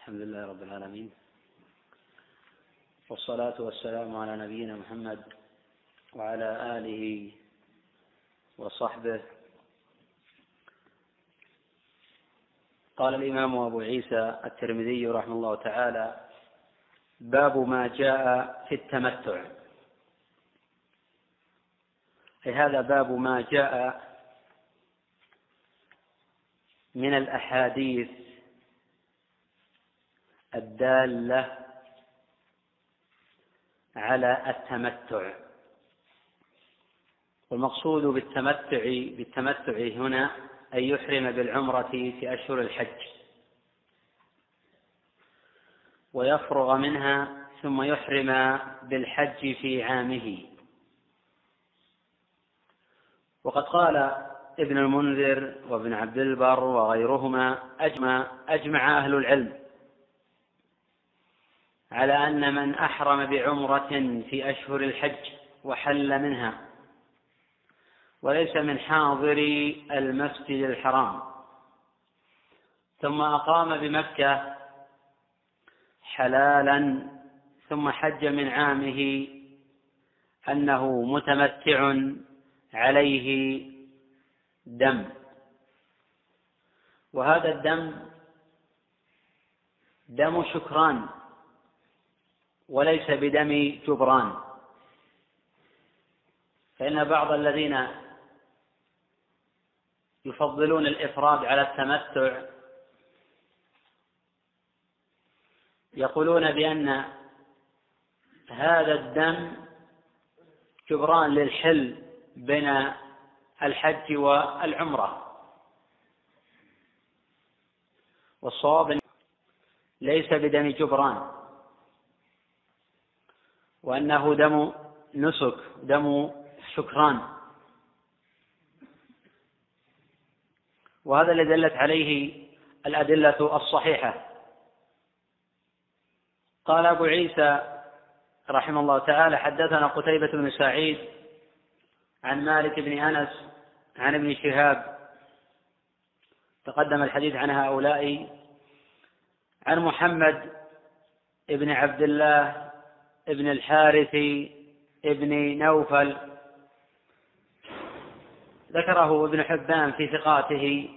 الحمد لله رب العالمين. والصلاة والسلام على نبينا محمد وعلى آله وصحبه. قال الإمام أبو عيسى الترمذي رحمه الله تعالى باب ما جاء في التمتع. أي هذا باب ما جاء من الأحاديث الدالة على التمتع. والمقصود بالتمتع بالتمتع هنا أن يحرم بالعمرة في أشهر الحج. ويفرغ منها ثم يحرم بالحج في عامه. وقد قال ابن المنذر وابن عبد البر وغيرهما أجمع, أجمع أهل العلم على أن من أحرم بعمرة في أشهر الحج وحل منها وليس من حاضر المسجد الحرام. ثم أقام بمكة حلالا ثم حج من عامه أنه متمتع عليه دم. وهذا الدم دم شكران. وليس بدم جبران. فإن بعض الذين يفضلون الإفراد على التمتع يقولون بأن هذا الدم جبران للحل بين الحج والعمرة. والصواب ليس بدم جبران. وأنه دم نسك دم شكران. وهذا الذي دلت عليه الأدلة الصحيحة. قال أبو عيسى رحمه الله تعالى حدثنا قتيبة بن سعيد عن مالك بن أنس عن ابن شهاب. تقدم الحديث عن هؤلاء. عن محمد بن عبد الله بن الحارث بن نوفل ذكره ابن حبان في ثقاته.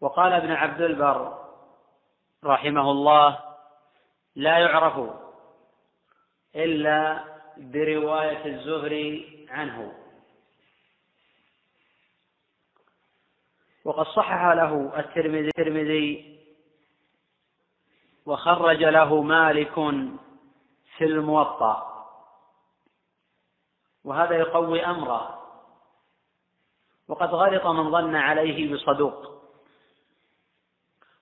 وقال ابن عبد البر رحمه الله لا يعرف إلا برواية الزهري عنه. وقد صحح له الترمذي وخرج له مالك في الموطأ. وهذا يقوي أمره. وقد غلط من ظن عليه بصدوق.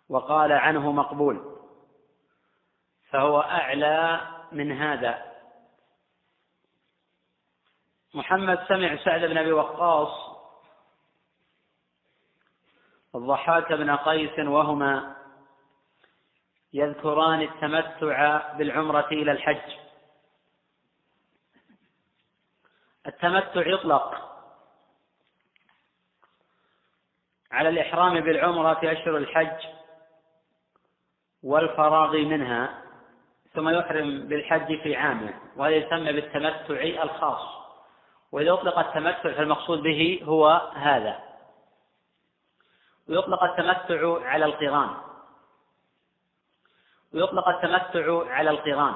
وقال عنه مقبول. فهو أعلى من هذا. محمد سمع سعد بن أبي وقاص. الضحاك بن قيس وهما يذكران التمتع بالعمرة إلى الحج. التمتع يطلق على الإحرام بالعمرة في أشهر الحج والفراغ منها ثم يحرم بالحج في عامه وهذا يسمى بالتمتع الخاص. وإذا أطلق التمتع فالمقصود به هو هذا. ويطلق التمتع على القران. ويطلق التمتع على القران.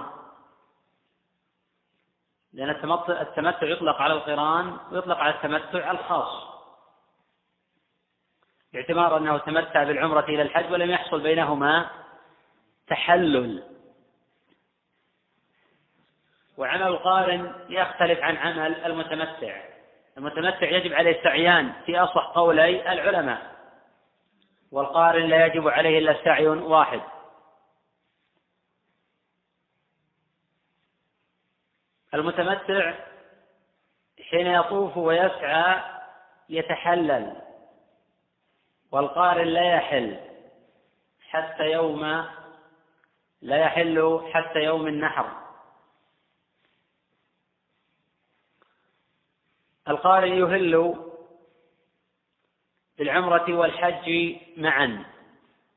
لأن التمتع يطلق على القران ويطلق على التمتع الخاص. باعتبار أنه تمتع بالعمرة إلى الحج ولم يحصل بينهما تحلل. وعمل القارن يختلف عن عمل المتمتع. المتمتع يجب عليه سعيان في أصح قولي العلماء والقارن لا يجب عليه إلا سعي واحد. المتمتع حين يطوف ويسعى يتحلل والقارن لا يحل حتى يوم لا يحل حتى يوم النحر. القارن يهل بالعمرة والحج معا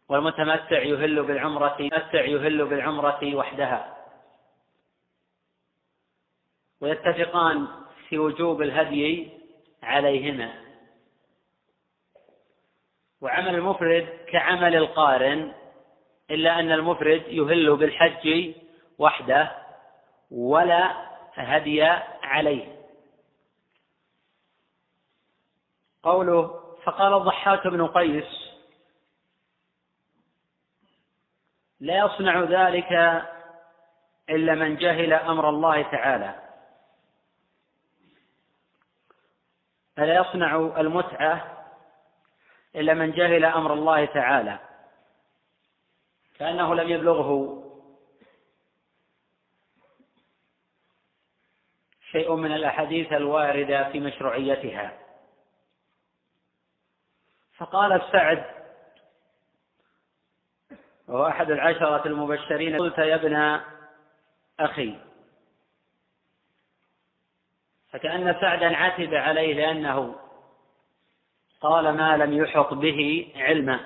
والمتمتع يهل بالعمرة يهل بالعمرة وحدها. ويتفقان في وجوب الهدي عليهما. وعمل المفرد كعمل القارن إلا أن المفرد يهل بالحج وحده ولا هدي عليه. قوله فقال الضحاك بن قيس لا يصنع ذلك إلا من جهل أمر الله تعالى. فلا يصنع المتعة إلا من جهل أمر الله تعالى كأنه لم يبلغه شيء من الأحاديث الواردة في مشروعيتها. فقال السعد وهو أحد العشرة المبشرين قلت يا ابن أخي فكأن سعدا عتب عليه لأنه قال ما لم يحط به علما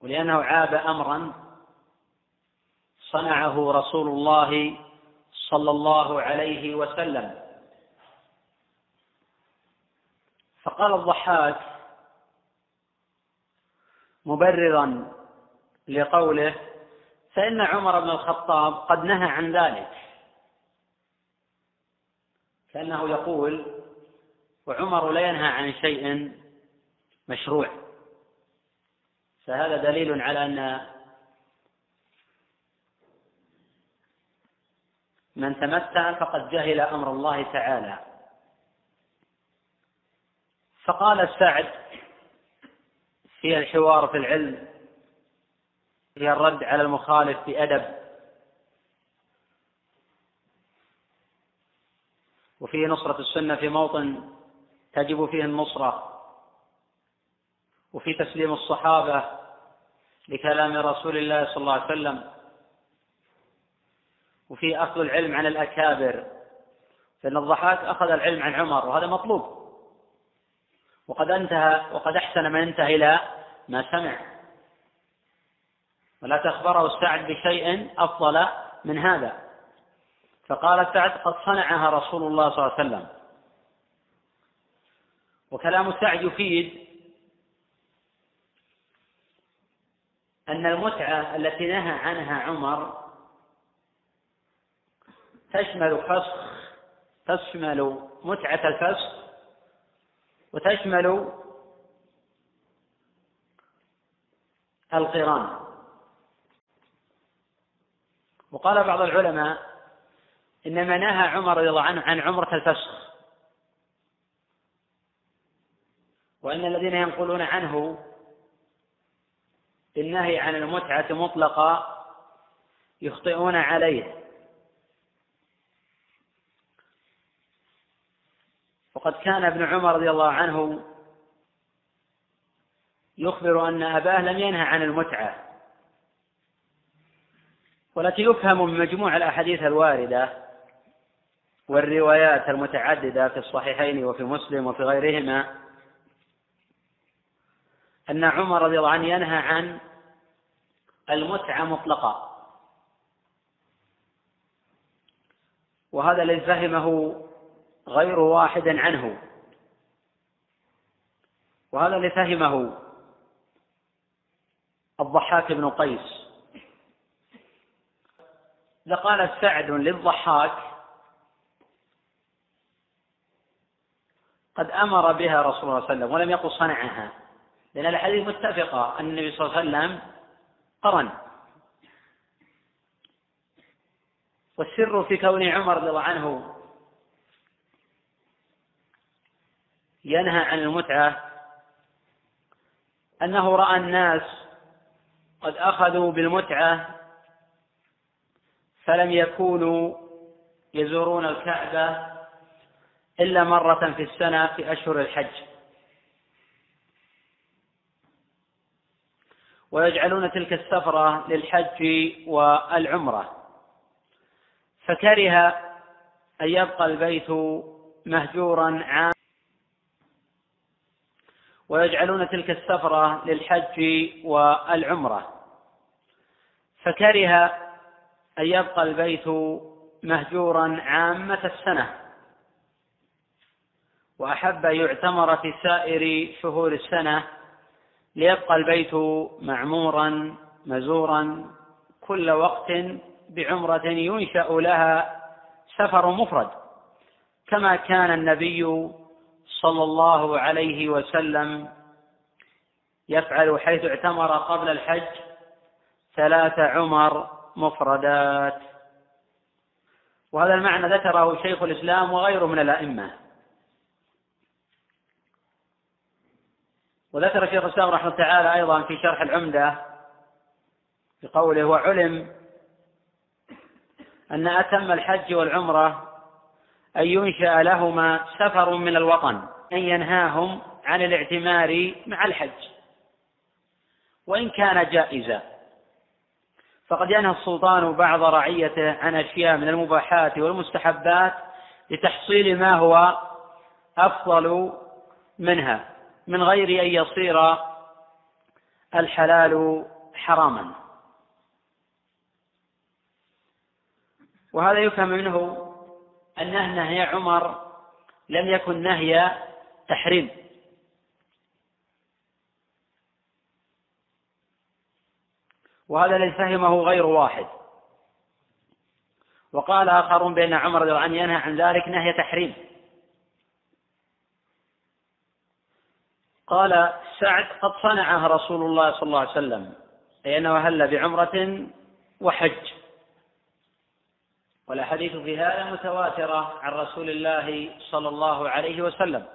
ولأنه عاب أمرا صنعه رسول الله صلى الله عليه وسلم. فقال الضحاك مبررا لقوله فإن عمر بن الخطاب قد نهى عن ذلك. كأنه يقول وعمر لا ينهى عن شيء مشروع. فهذا دليل على أن من تمتع فقد جهل أمر الله تعالى. فقال السعد في الحوار في العلم هي الرد على المخالف بأدب وفيه نصرة السنة في موطن تجب فيه النصرة وفي تسليم الصحابة لكلام رسول الله صلى الله عليه وسلم وفي أخذ العلم عن الأكابر فإن الضحاك أخذ العلم عن عمر وهذا مطلوب. وقد انتهى وقد أحسن من انتهى إلى ما سمع. ولا تخبره السعد بشيء أفضل من هذا. فقال سعد قد صنعها رسول الله صلى الله عليه وسلم. وكلام سعد يفيد أن المتعة التي نهى عنها عمر تشمل فسخ تشمل متعة الفسخ وتشمل القران. وقال بعض العلماء إنما نهى عمر رضي الله عنه عن عمرة الفسخ. وأن الذين ينقلون عنه بالنهي عن المتعة مطلقا يخطئون عليه. وقد كان ابن عمر رضي الله عنه يخبر أن أباه لم ينهى عن المتعة. والتي يفهم من مجموع الأحاديث الواردة والروايات المتعددة في الصحيحين وفي مسلم وفي غيرهما أن عمر رضي الله عنه ينهى عن المتعة مطلقا. وهذا الذي فهمه غير واحد عنه. وهذا الذي فهمه الضحاك بن قيس. لقال سعد للضحاك قد أمر بها رسول الله صلى الله عليه وسلم ولم يقل صنعها. لأن الحديث متفقة أن النبي صلى الله عليه وسلم قرن. والسر في كون عمر رضي الله عنه ينهى عن المتعة أنه رأى الناس قد أخذوا بالمتعة فلم يكونوا يزورون الكعبة إلا مرة في السنة في أشهر الحج. ويجعلون تلك السفرة للحج والعمرة. فكره أن يبقى البيت مهجورا عام ويجعلون تلك السفرة للحج والعمرة فكره أن يبقى البيت مهجورا عامة السنة وأحب أن يعتمر في سائر شهور السنة ليبقى البيت معمورا مزورا كل وقت بعمرة ينشأ لها سفر مفرد. كما كان النبي صلى الله عليه وسلم يفعل حيث اعتمر قبل الحج ثلاث عمر مفردات. وهذا المعنى ذكره شيخ الإسلام وغيره من الأئمة. وذكر شيخ الإسلام رحمه الله تعالى أيضا في شرح العمدة بقوله وعلم أن أتم الحج والعمرة أن ينشأ لهما سفر من الوطن أن ينهاهم عن الاعتمار مع الحج. وإن كان جائزا. فقد ينهى السلطان بعض رعيته عن أشياء من المباحات والمستحبات لتحصيل ما هو أفضل منها. من غير أن يصير الحلال حراما. وهذا يفهم منه أن نهي عمر لم يكن نهي تحريم. وهذا الذي فهمه غير واحد. وقال آخرون بأن عمر رضي الله عنه ينهى عن ذلك نهي تحريم. قال سعد قد صنعها رسول الله صلى الله عليه وسلم أي أنه هل بعمرة وحج. والأحاديث في هذا متواترة عن رسول الله صلى الله عليه وسلم.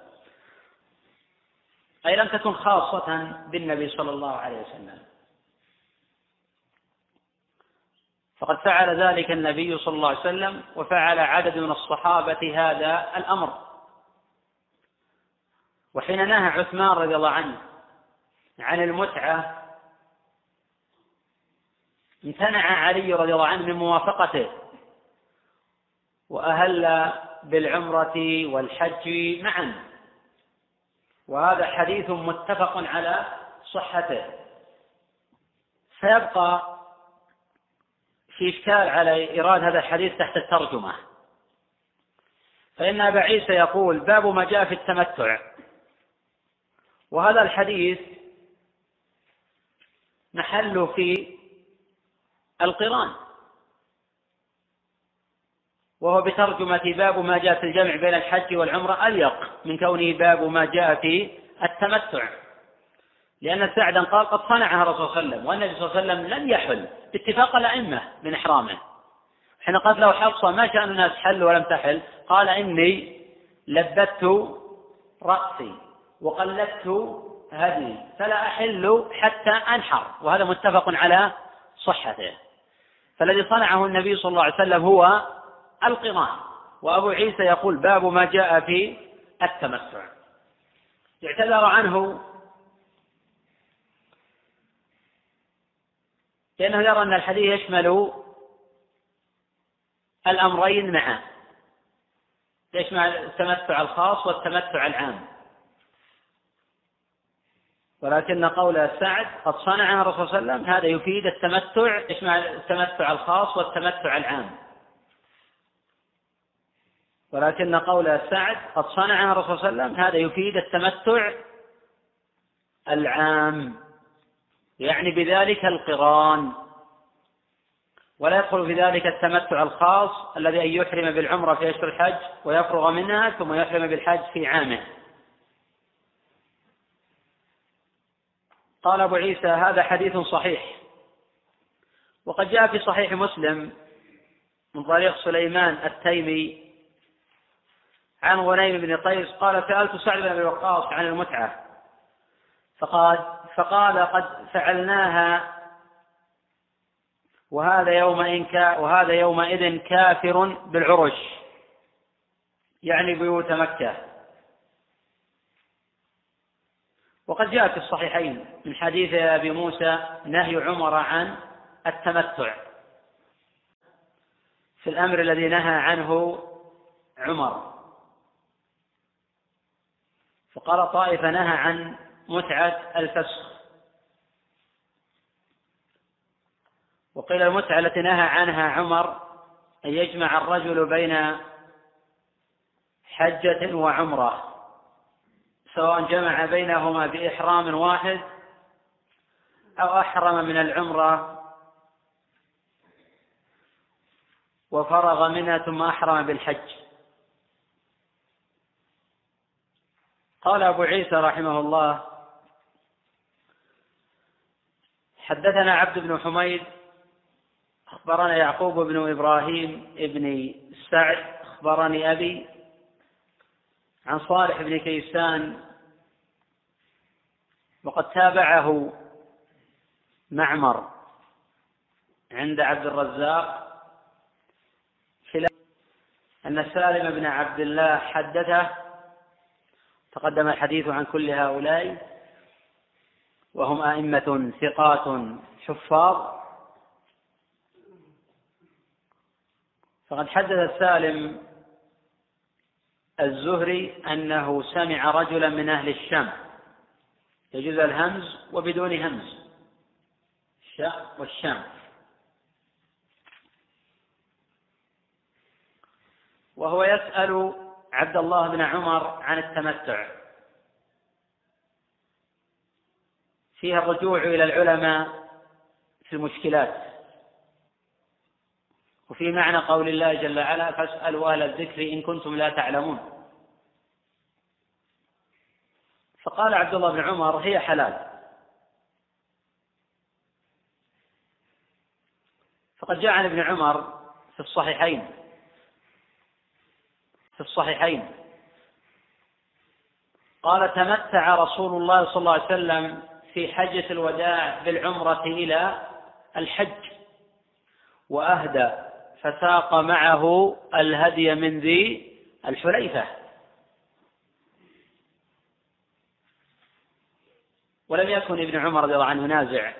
أي لم تكن خاصة بالنبي صلى الله عليه وسلم. فقد فعل ذلك النبي صلى الله عليه وسلم وفعل عدد من الصحابة هذا الأمر. وحين نهى عثمان رضي الله عنه عن المتعة امتنع علي رضي الله عنه من موافقته وأهل بالعمرة والحج معا. وهذا حديث متفق على صحته. فيبقى في إشكال على إيراد هذا الحديث تحت الترجمة. فإن أبا عيسى يقول باب ما جاء في التمتع. وهذا الحديث محل في القران وهو بترجمة باب ما جاء في الجمع بين الحج والعمرة أليق من كونه باب ما جاء في التمتع لأن سعدا قال قد صنعها الرسول صلى الله عليه وسلم والنبي صلى الله عليه وسلم لم يحل باتفاق الأئمة من إحرامه. حين قالت له حفصة ما شأن الناس حل ولم تحل؟ قال إني لبت رأسي. وقلدت هدي فلا أحل حتى أنحر وهذا متفق على صحته. فالذي صنعه النبي صلى الله عليه وسلم هو القران. وأبو عيسى يقول باب ما جاء في التمتع. يعتذر عنه لأنه يرى أن الحديث يشمل الأمرين معا. يشمل التمتع الخاص والتمتع العام. ولكن قول سعد قد صنعها الرسول صلى الله عليه وسلم هذا يفيد التمتع يشمل التمتع الخاص والتمتع العام. ولكن قول سعد قد صنعها الرسول صلى الله عليه وسلم هذا يفيد التمتع العام. يعني بذلك القران. ولا يدخل في ذلك التمتع الخاص الذي أن يحرم بالعمرة في أشهر الحج ويفرغ منها ثم يحرم بالحج في عامه. قال أبو عيسى هذا حديث صحيح. وقد جاء في صحيح مسلم من طريق سليمان التيمي عن غنيم بن قيس قال سألت سعد بن أبي وقاص عن المتعة. فقال فقال قد فعلناها وهذا يومئذ كا وهذا يومئذ كافر بالعرش يعني بيوت مكة. وقد جاء في الصحيحين من حديث أبي موسى نهي عمر عن التمتع. في الأمر الذي نهى عنه عمر. فقال طائفة نهى عن متعة الفسخ. وقيل المتعة التي نهى عنها عمر أن يجمع الرجل بين حجة وعمرة. سواء جمع بينهما بإحرام واحد أو أحرم من العمرة وفرغ منها ثم أحرم بالحج. قال أبو عيسى رحمه الله حدثنا عبد بن حميد أخبرنا يعقوب بن إبراهيم بن سعد أخبرني أبي عن صالح بن كيسان وقد تابعه معمر عند عبد الرزاق أن سالم بن عبد الله حدثه تقدم الحديث عن كل هؤلاء وهم أئمة ثقات حفاظ. فقد حدث سالم الزهري أنه سمع رجلا من أهل الشام. يجوز الهمز وبدون همز. الشاء والشام. وهو يسأل عبد الله بن عمر عن التمتع. فيها الرجوع إلى العلماء في المشكلات. وفي معنى قول الله جل وعلا فاسألوا أهل الذكر إن كنتم لا تعلمون. فقال عبد الله بن عمر هي حلال. فقد جاء عن ابن عمر في الصحيحين. في الصحيحين. قال تمتع رسول الله صلى الله عليه وسلم في حجة الوداع بالعمرة إلى الحج وأهدى فساق معه الهدي من ذي الحليفة. ولم يكن ابن عمر رضي الله عنه ينازع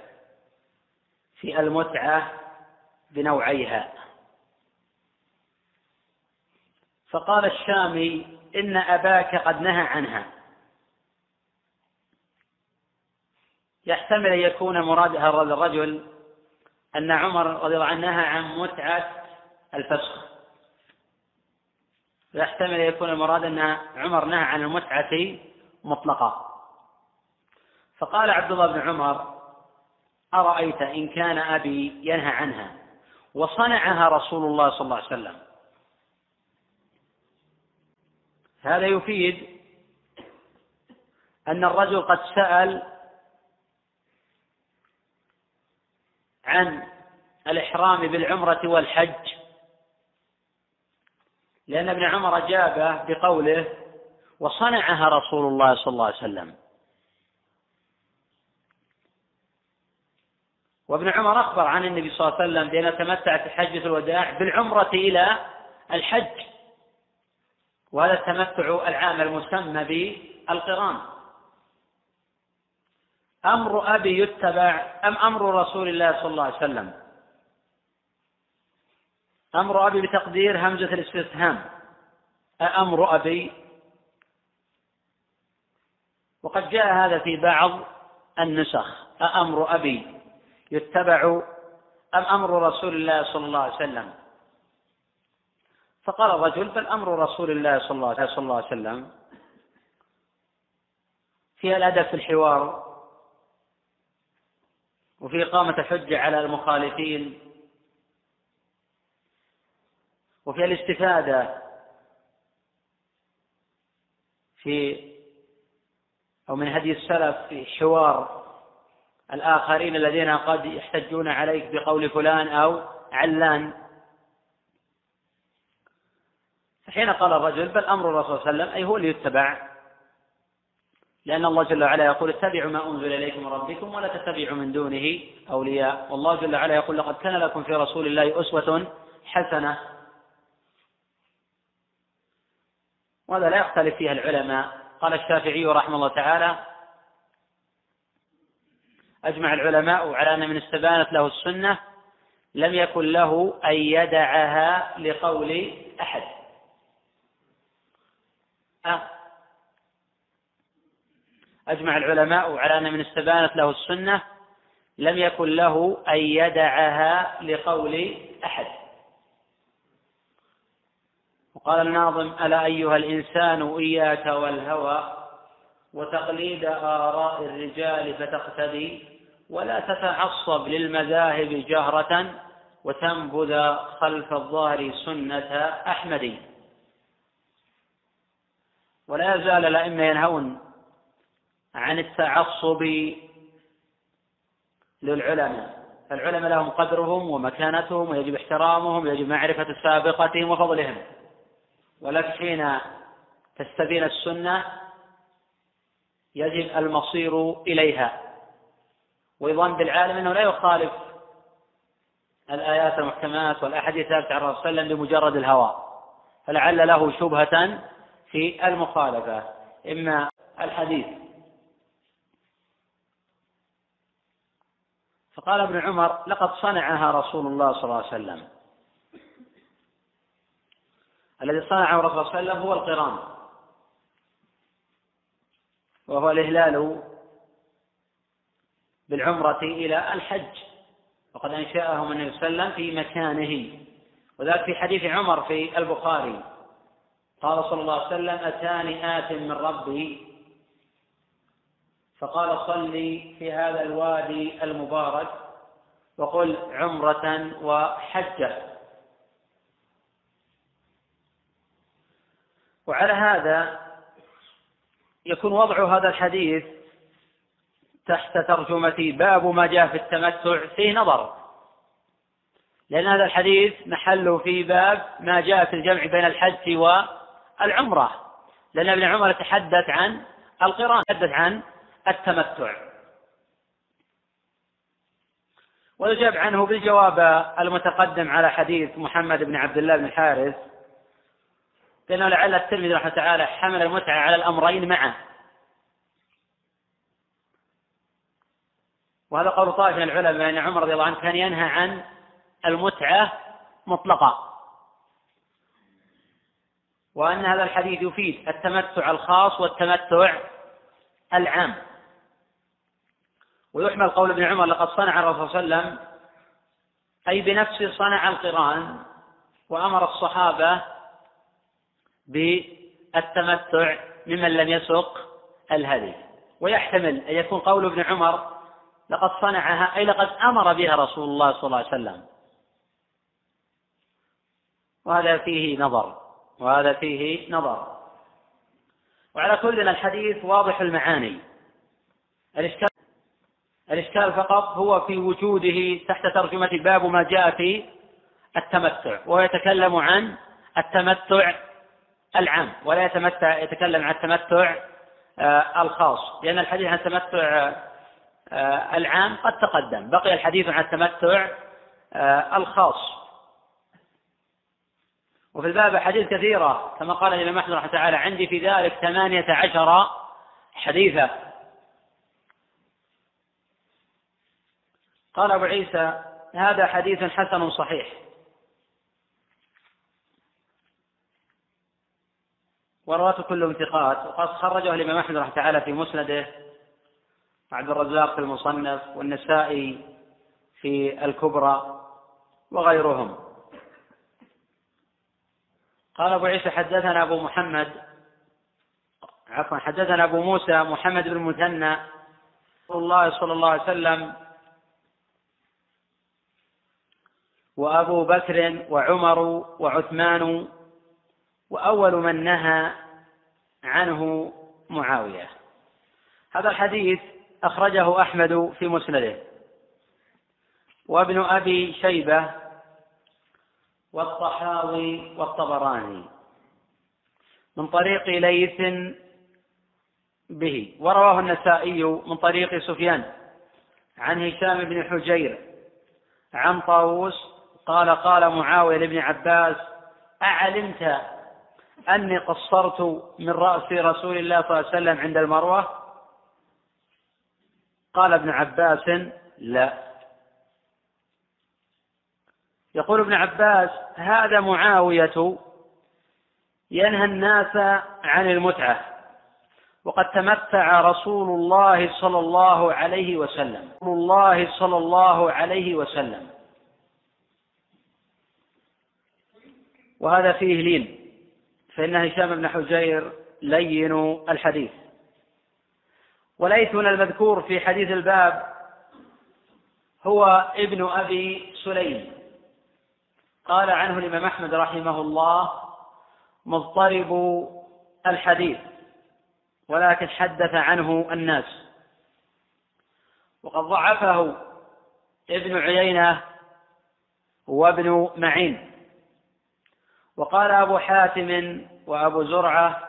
في المتعة بنوعيها. فقال الشامي إن أباك قد نهى عنها. يحتمل أن يكون مراد هذا الرجل أن عمر رضي الله عنه نهى عن متعة الفسخ. يحتمل أن يكون المراد أن عمر نهى عن المتعة مطلقة. فقال عبد الله بن عمر أرأيت إن كان أبي ينهى عنها؟ وصنعها رسول الله صلى الله عليه وسلم. هذا يفيد أن الرجل قد سأل عن الإحرام بالعمرة والحج. لأن ابن عمر أجابه بقوله وصنعها رسول الله صلى الله عليه وسلم. وابن عمر أخبر عن النبي صلى الله عليه وسلم بأنه تمتع في حجة الوداع بالعمرة إلى الحج. وهذا التمتع العام المسمى بالقران. أمر أبي يتبع أم أمر رسول الله صلى الله عليه وسلم. أمر أبي بتقدير همزة الاستفهام. أأمر أبي؟ وقد جاء هذا في بعض النسخ. أأمر أبي يتبع أم أمر رسول الله صلى الله عليه وسلم؟ فقال الرجل بل أمر رسول الله صلى الله, عليه وسلم. في الأدب في الحوار وفي إقامة الحجة على المخالفين وفي الاستفادة في أو من هدي السلف في حوار الآخرين الذين قد يحتجون عليك بقول فلان أو علان. فحين قال الرجل بل أمر الرسول صلى الله عليه وسلم أي هو اللي يتبع. لأن الله جل وعلا يقول اتبعوا ما أنزل إليكم من ربكم ولا تتبعوا من دونه أولياء. والله جل وعلا يقول لقد كان لكم في رسول الله أسوة حسنة. وهذا لا يختلف فيها العلماء. قال الشافعي رحمه الله تعالى أجمع العلماء على أن من استبانت له السنة لم يكن له أن يدعها لقول أحد. أه؟ أجمع العلماء على أن من استبانت له السنة لم يكن له أن يدعها لقول أحد. وقال الناظم ألا أيها الإنسان إياك والهوى وتقليد آراء الرجال فتقتدي ولا تتعصب للمذاهب جهرة وتنبذ خلف الظهر سنة أحمد ولا يزال الأئمة ينهون عن التعصب للعلماء. العلماء لهم قدرهم ومكانتهم ويجب احترامهم ويجب معرفة سابقتهم وفضلهم. ولكن حين تستبين السنة يجب المصير إليها. ويظن بالعالم أنه لا يخالف الآيات المحكمات والأحاديث الثابتة عن الرسول صلى الله عليه وسلم بمجرد الهوى. فلعل له شبهة في المخالفة. إما الحديث. فقال ابن عمر لقد صنعها رسول الله صلى الله عليه وسلم. الذي صنعه الرسول صلى الله عليه وسلم هو القران. وهو الإهلال بالعمرة إلى الحج. وقد أنشأهم النبي صلى الله عليه وسلم في مكانه. وذلك في حديث عمر في البخاري. قال صلى الله عليه وسلم أتاني آت من ربي. فقال صلي في هذا الوادي المبارك وقل عمرة وحجة. وعلى هذا يكون وضع هذا الحديث تحت ترجمة باب ما جاء في التمتع فيه نظر. لأن هذا الحديث محله في باب ما جاء في الجمع بين الحج والعمرة. لأن ابن عمر يتحدث عن القران يتحدث عن التمتع. ويجاب عنه بالجواب المتقدم على حديث محمد بن عبد الله بن الحارث لأنه لعل الترمذي رحمه تعالى حمل المتعة على الأمرين معه وهذا قول طائفة من العلماء أن عمر رضي الله عنه كان ينهى عن المتعة مطلقة وأن هذا الحديث يفيد التمتع الخاص والتمتع العام. ويحمل قول ابن عمر لقد صنع الرسول صلى الله عليه وسلم أي بنفسه صنع القرآن وأمر الصحابة بالتمتع ممن لم يسق الهدي. ويحتمل أن يكون قول ابن عمر لقد صنعها أي لقد أمر بها رسول الله صلى الله عليه وسلم. وهذا فيه نظر وهذا فيه نظر. وعلى كل الحديث واضح المعاني. الإشكال الإشكال فقط هو في وجوده تحت ترجمة باب ما جاء في التمتع وهو يتكلم عن التمتع العام ولا يتمتع يتكلم عن التمتع آه، الخاص. لأن الحديث عن التمتع آه، العام قد تقدم. بقي الحديث عن التمتع آه، الخاص. وفي الباب أحاديث كثيرة كما قال الإمام أحمد رحمه تعالى عندي في ذلك ثمانية عشر حديثا. قال أبو عيسى هذا حديث حسن صحيح. ورواته كلهم ثقات. وقد خرجه الإمام أحمد رحمه تعالى في مسنده وعبد الرزاق في المصنف والنسائي في الكبرى وغيرهم. قال أبو عيسى حدثنا أبو محمد عفوا حدثنا أبو موسى محمد بن المثنى رسول الله صلى الله عليه وسلم وأبو بكر وعمر وعثمان وأول من نهى عنه معاوية. هذا الحديث أخرجه أحمد في مسنده. وابن أبي شيبة والطحاوي والطبراني من طريق ليث به. ورواه النسائي من طريق سفيان عن هشام بن حجير عن طاووس قال قال معاوية لابن عباس أعلمت أني قصرت من رأس رسول الله صلى الله عليه وسلم عند المروة؟ قال ابن عباس لا. يقول ابن عباس هذا معاوية ينهى الناس عن المتعة وقد تمتع رسول الله صلى الله عليه وسلم. رسول الله صلى الله عليه وسلم. وهذا فيه لين. فإن هشام بن حجير لين الحديث. وليثنا المذكور في حديث الباب هو ابن أبي سليم. قال عنه الإمام أحمد رحمه الله مضطرب الحديث ولكن حدث عنه الناس. وقد ضعفه ابن عيينة وابن معين. وقال أبو حاتم وأبو زرعة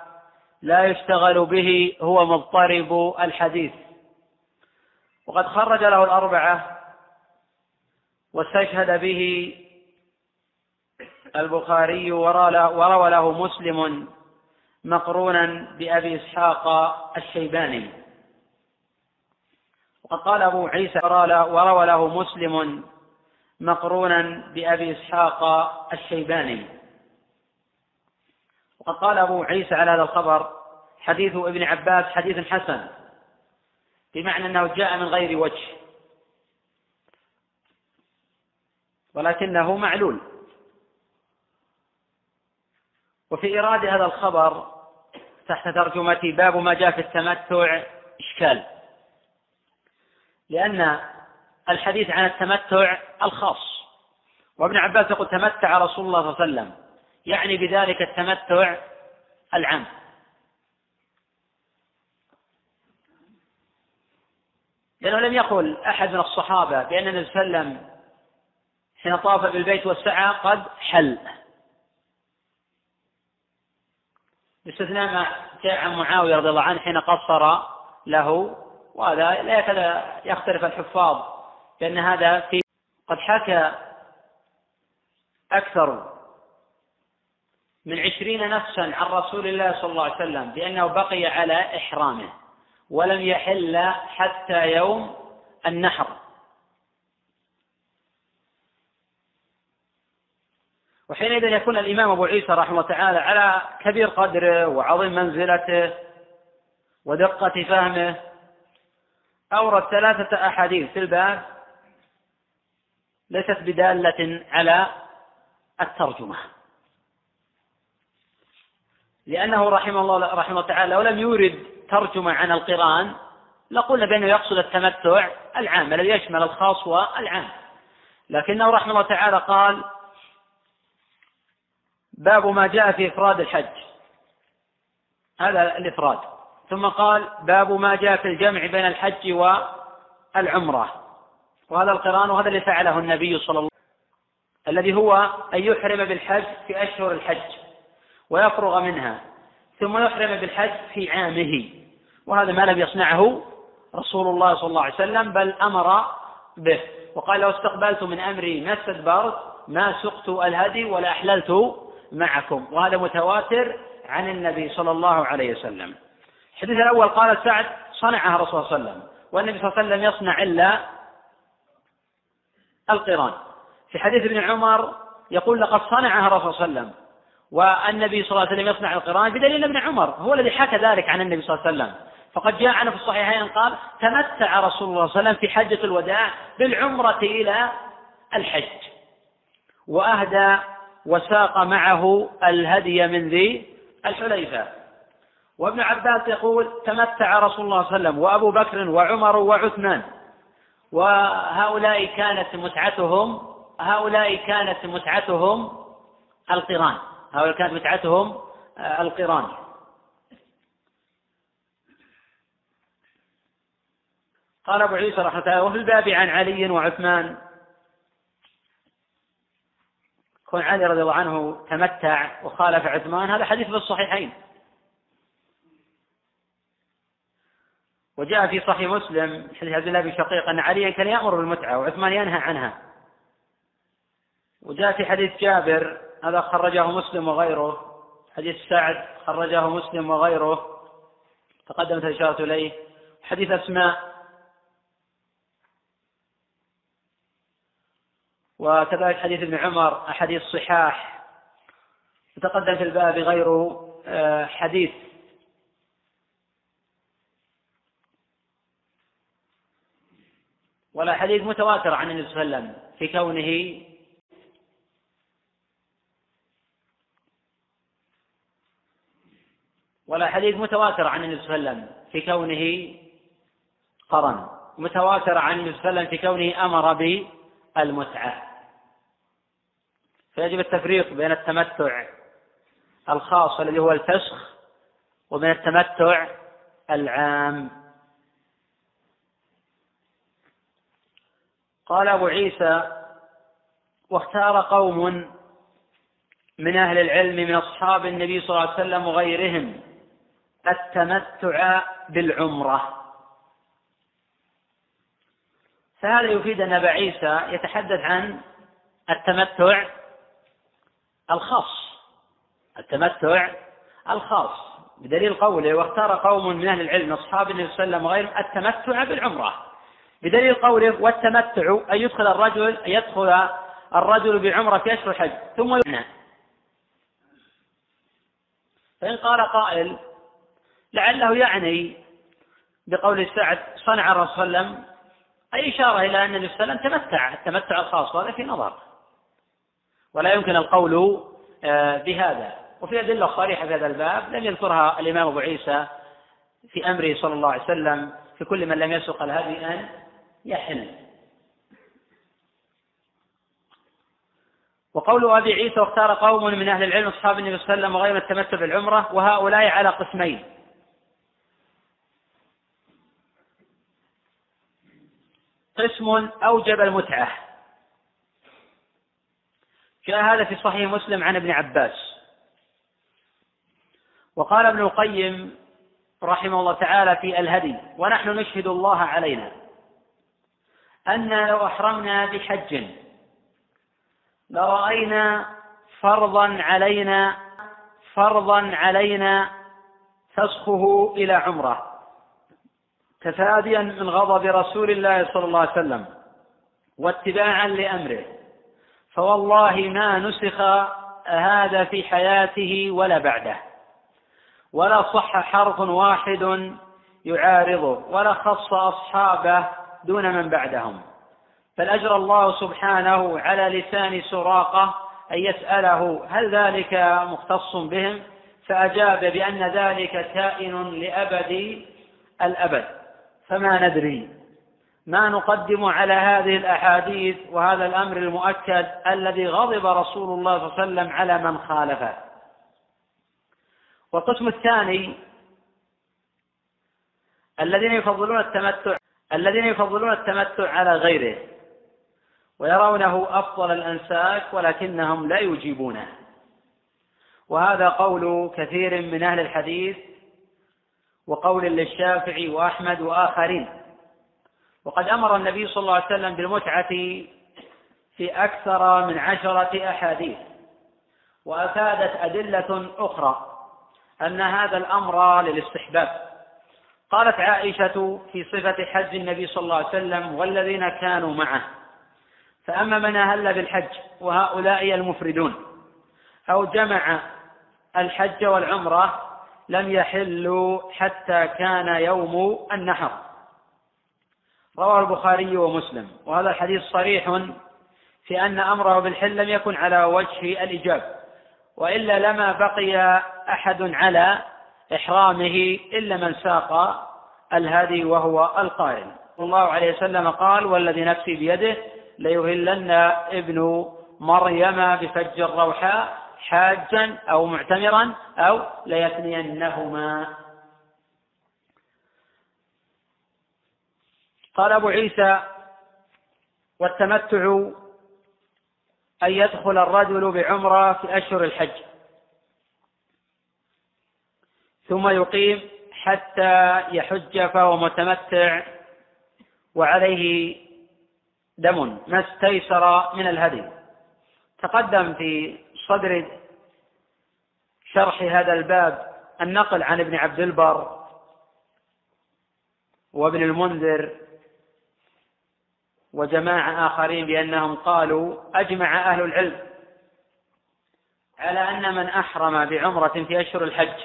لا يشتغل به هو مضطرب الحديث. وقد خرج له الأربعة واستشهد به البخاري وروى له مسلم مقرونا بأبي إسحاق الشيباني. وقد قال أبو عيسى وروى له مسلم مقرونا بأبي إسحاق الشيباني. وقد قال أبو عيسى على هذا الخبر حديث ابن عباس حديث حسن بمعنى أنه جاء من غير وجه. ولكنه معلول. وفي إيراد هذا الخبر تحت ترجمة باب ما جاء في التمتع إشكال. لأن الحديث عن التمتع الخاص. وابن عباس يقول تمتع رسول الله صلى الله عليه وسلم. يعني بذلك التمتع العام. لأنه لم يقل أحد من الصحابة بأن النبي صلى الله عليه وسلم حين طاف بالبيت والسعى قد حل. باستثناء ما جاء عن معاوية رضي الله عنه حين قصر له وهذا لا يختلف الحفاظ لأن هذا في قد حكى أكثر من عشرين نفسا عن رسول الله صلى الله عليه وسلم بأنه بقي على إحرامه ولم يحل حتى يوم النحر. وحينئذ يكون الإمام أبو عيسى رحمه الله تعالى على كبير قدره وعظيم منزلته ودقة فهمه. أورد ثلاثة أحاديث في الباب ليست بدالة على الترجمة. لأنه رحمه الله رحمه تعالى لو لم يورد ترجمة عن القرآن لقلنا بأنه يقصد التمتع العام الذي يشمل الخاص والعام. لكنه رحمه الله تعالى قال باب ما جاء في إفراد الحج. هذا الإفراد. ثم قال باب ما جاء في الجمع بين الحج والعمرة. وهذا القرآن وهذا اللي فعله النبي صلى الله عليه وسلم الذي هو أن يحرم بالحج في أشهر الحج. ويفرغ منها ثم يحرم بالحج في عامه. وهذا ما لم يصنعه رسول الله صلى الله عليه وسلم بل أمر به. وقال لو استقبلت من أمري ما استدبرت ما سقت الهدي ولا أحللت معكم. وهذا متواتر عن النبي صلى الله عليه وسلم. الحديث الأول قال سعد صنعها الرسول صلى الله عليه وسلم. والنبي صلى الله عليه وسلم يصنع إلا القران. في حديث ابن عمر يقول لقد صنعها الرسول صلى الله عليه وسلم. والنبي صلى الله عليه وسلم يصنع القرآن بدليل ابن عمر هو الذي حكى ذلك عن النبي صلى الله عليه وسلم. فقد جاء عنه في الصحيحين قال تمتع رسول الله صلى الله عليه وسلم في حجة الوداع بالعمرة إلى الحج. وأهدى وساق معه الهدي من ذي الحليفة. وابن عباس يقول تمتع رسول الله صلى الله عليه وسلم وأبو بكر وعمر وعثمان. وهؤلاء كانت متعتهم هؤلاء كانت متعتهم القران. هؤلاء كانت متعتهم آه، القران. قال أبو عيسى رحمه الله وفي الباب عن علي وعثمان كون علي رضي الله عنه تمتع وخالف عثمان هذا حديث في الصحيحين. وجاء في صحيح مسلم حديث عبد الله بن شقيق أن عليا كان يأمر بالمتعة وعثمان ينهى عنها. وجاء في حديث جابر هذا خرجه مسلم وغيره. حديث سعد خرجه مسلم وغيره. تقدمت الإشارة إليه. حديث أسماء. وكذلك حديث ابن عمر أحاديث صحاح. تقدم في الباب غيره آه، حديث. ولا حديث متواتر عن النبي صلى الله عليه وسلم في كونه ولا حديث متواتر عن النبي صلى الله عليه وسلم في كونه قرن. متواتر عن النبي صلى الله عليه وسلم في كونه أمر بالمتعة. فيجب التفريق بين التمتع الخاص الذي هو الفسخ وبين التمتع العام. قال أبو عيسى واختار قوم من أهل العلم من أصحاب النبي صلى الله عليه وسلم وغيرهم التمتع بالعمرة. فهذا يفيد أن أبا عيسى يتحدث عن التمتع الخاص. التمتع الخاص. بدليل قوله واختار قوم من أهل العلم أصحاب النبي صلى الله عليه وسلم وغيرهم التمتع بالعمرة. بدليل قوله والتمتع أن يدخل الرجل أن يدخل الرجل بعمرة في أشهر الحج. ثم يمنع فإن قال قائل لعله يعني بقول سعد صنع الرسول صلى الله عليه وسلم أي إشارة إلى أن النبي صلى الله عليه وسلم تمتع التمتع الخاص وهذا في نظر. ولا يمكن القول آه، بهذا. وفي أدلة صريحة في هذا الباب لم يذكرها الإمام أبو عيسى في أمره صلى الله عليه وسلم في كل من لم يسق الهدي أن يحل. وقول أبي عيسى واختار قوم من أهل العلم أصحاب النبي صلى الله عليه وسلم وغير التمتع بالعمرة وهؤلاء على قسمين. قسم أوجب المتعة. جاء هذا في صحيح مسلم عن ابن عباس. وقال ابن القيم رحمه الله تعالى في الهدي ونحن نشهد الله علينا أن لو أحرمنا بحج لرأينا فرضا علينا فرضا علينا فسخه إلى عمرة. تفاديا من غضب رسول الله صلى الله عليه وسلم واتباعا لأمره. فوالله ما نسخ هذا في حياته ولا بعده. ولا صح حرف واحد يعارضه ولا خص أصحابه دون من بعدهم. بل اجرى الله سبحانه على لسان سراقة أن يسأله هل ذلك مختص بهم؟ فأجاب بأن ذلك كائن لأبد الأبد. فما ندري. ما نقدم على هذه الأحاديث وهذا الأمر المؤكد الذي غضب رسول الله صلى الله عليه وسلم على من خالفه. والقسم الثاني الذين يفضلون التمتع الذين يفضلون التمتع على غيره ويرونه أفضل الأنساك ولكنهم لا يجيبونه. وهذا قول كثير من أهل الحديث وقول للشافعي وأحمد وآخرين. وقد أمر النبي صلى الله عليه وسلم بالمتعة في أكثر من عشرة أحاديث وأفادت أدلة أخرى أن هذا الأمر للاستحباب. قالت عائشة في صفة حج النبي صلى الله عليه وسلم والذين كانوا معه فأما من أهل بالحج وهؤلاء المفردون أو جمع الحج والعمرة لم يحلوا حتى كان يوم النحر. رواه البخاري ومسلم. وهذا الحديث صريح في أن أمره بالحل لم يكن على وجه الإجاب وإلا لما بقي أحد على إحرامه إلا من ساق الهدي وهو القائل. الله عليه وسلم قال والذي نفسي بيده ليهلن ابن مريم بفج الروحاء حاجا أو معتمرا أو ليثنينهما قال أبو عيسى والتمتع أن يدخل الرجل بعمرة في أشهر الحج. ثم يقيم حتى يحج فهو متمتع وعليه دم ما استيسر من الهدي. تقدم في صدر شرح هذا الباب النقل عن ابن عبد البر وابن المنذر وجماعة آخرين بأنهم قالوا أجمع أهل العلم على أن من أحرم بعمرة في أشهر الحج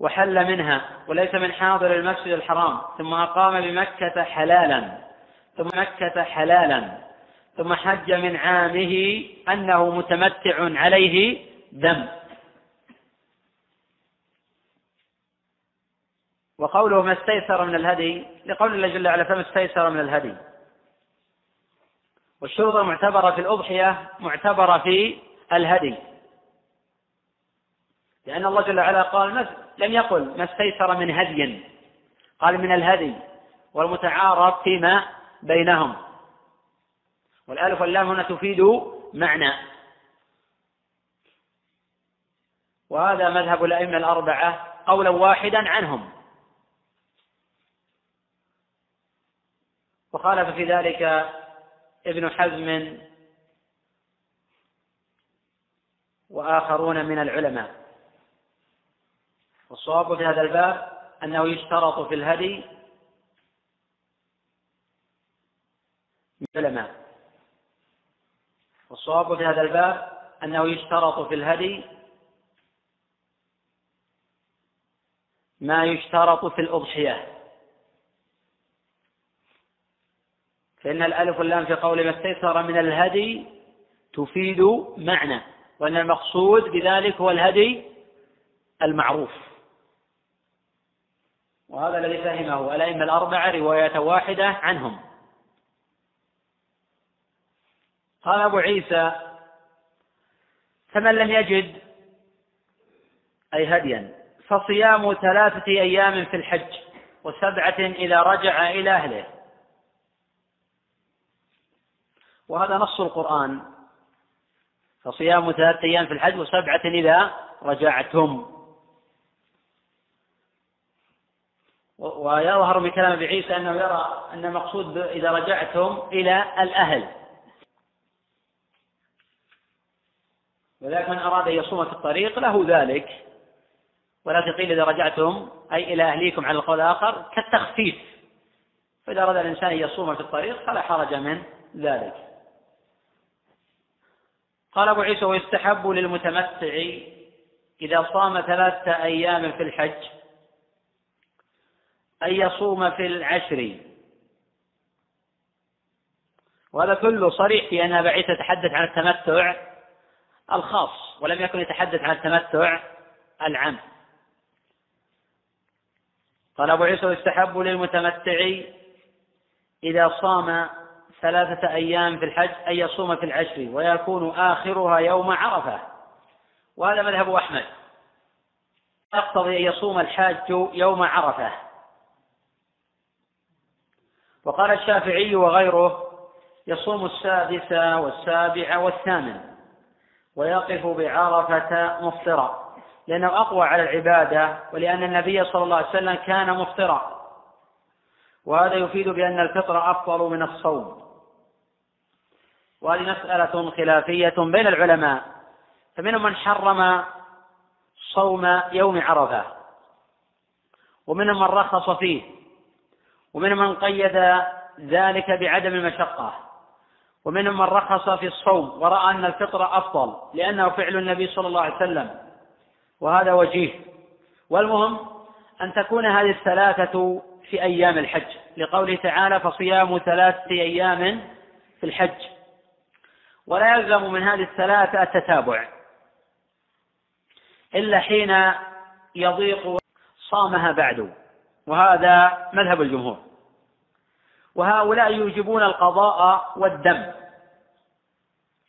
وحل منها وليس من حاضر المسجد الحرام ثم أقام بمكة حلالا ثم مكة حلالا. ثم حج من عامه أنه متمتع عليه دم وقوله ما استيسر من الهدي لقول الله جل وعلا فما استيسر من الهدي. والشروط المعتبرة في الأضحية معتبرة في الهدي. لأن الله جل وعلا قال لم يقل ما استيسر من هدي. قال من الهدي والمتعارف فيما بينهم. والألف واللام هنا تفيد معنى. وهذا مذهب الأئمة الأربعة قولا واحدا عنهم. وخالف في ذلك ابن حزم وآخرون من العلماء. والصواب في هذا الباب أنه يشترط في الهدي العلماء. والصواب في هذا الباب أنه يشترط في الهدي ما يشترط في الأضحية. فإن الألف واللام في قول ما استيسر من الهدي تفيد معنى وأن المقصود بذلك هو الهدي المعروف. وهذا الذي فهمه الأئمة الأربعة رواية واحدة عنهم. قال أبو عيسى فمن لم يجد أي هديا فصيام ثلاثة أيام في الحج وسبعة إذا رجع إلى أهله. وهذا نص القرآن. فصيام ثلاثة أيام في الحج وسبعة إذا رجعتم. ويظهر من كلام أبي عيسى أنه يرى أن المقصود إذا رجعتم إلى الأهل. ولذلك من أراد أن يصوم في الطريق له ذلك. ولا تقيل إذا رجعتم أي إلى أهليكم على القول الآخر كالتخفيف. فإذا أراد الإنسان أن يصوم في الطريق فلا حرج من ذلك. قال أبو عيسى ويستحب للمتمتع إذا صام ثلاثة أيام في الحج أن يصوم في العشر. وهذا كله صريح في أن عيسى تحدث عن التمتع. الخاص ولم يكن يتحدث عن التمتع العام قال أبو عيسى يستحب للمتمتع إذا صام ثلاثة أيام في الحج أن يصوم في العشر ويكون آخرها يوم عرفة. وهذا مذهب أحمد. يقتضي أن يصوم الحاج يوم عرفة. وقال الشافعي وغيره يصوم السادس والسابع والثامن. ويقف بعرفة مفطرا لأنه أقوى على العبادة ولأن النبي صلى الله عليه وسلم كان مفطرا. وهذا يفيد بأن الفطر أفضل من الصوم. وهذه مسألة خلافية بين العلماء. فمنهم من حرم صوم يوم عرفة. ومنهم من رخص فيه. ومنهم من قيد ذلك بعدم المشقة. ومنهم من رخص في الصوم ورأى أن الفطر أفضل لأنه فعل النبي صلى الله عليه وسلم. وهذا وجيه. والمهم أن تكون هذه الثلاثة في أيام الحج. لقوله تعالى فصيام ثلاثة أيام في الحج ولا يلزم من هذه الثلاثة التتابع. إلا حين يضيق صامها بعد. وهذا مذهب الجمهور. وهؤلاء يوجبون القضاء والدم.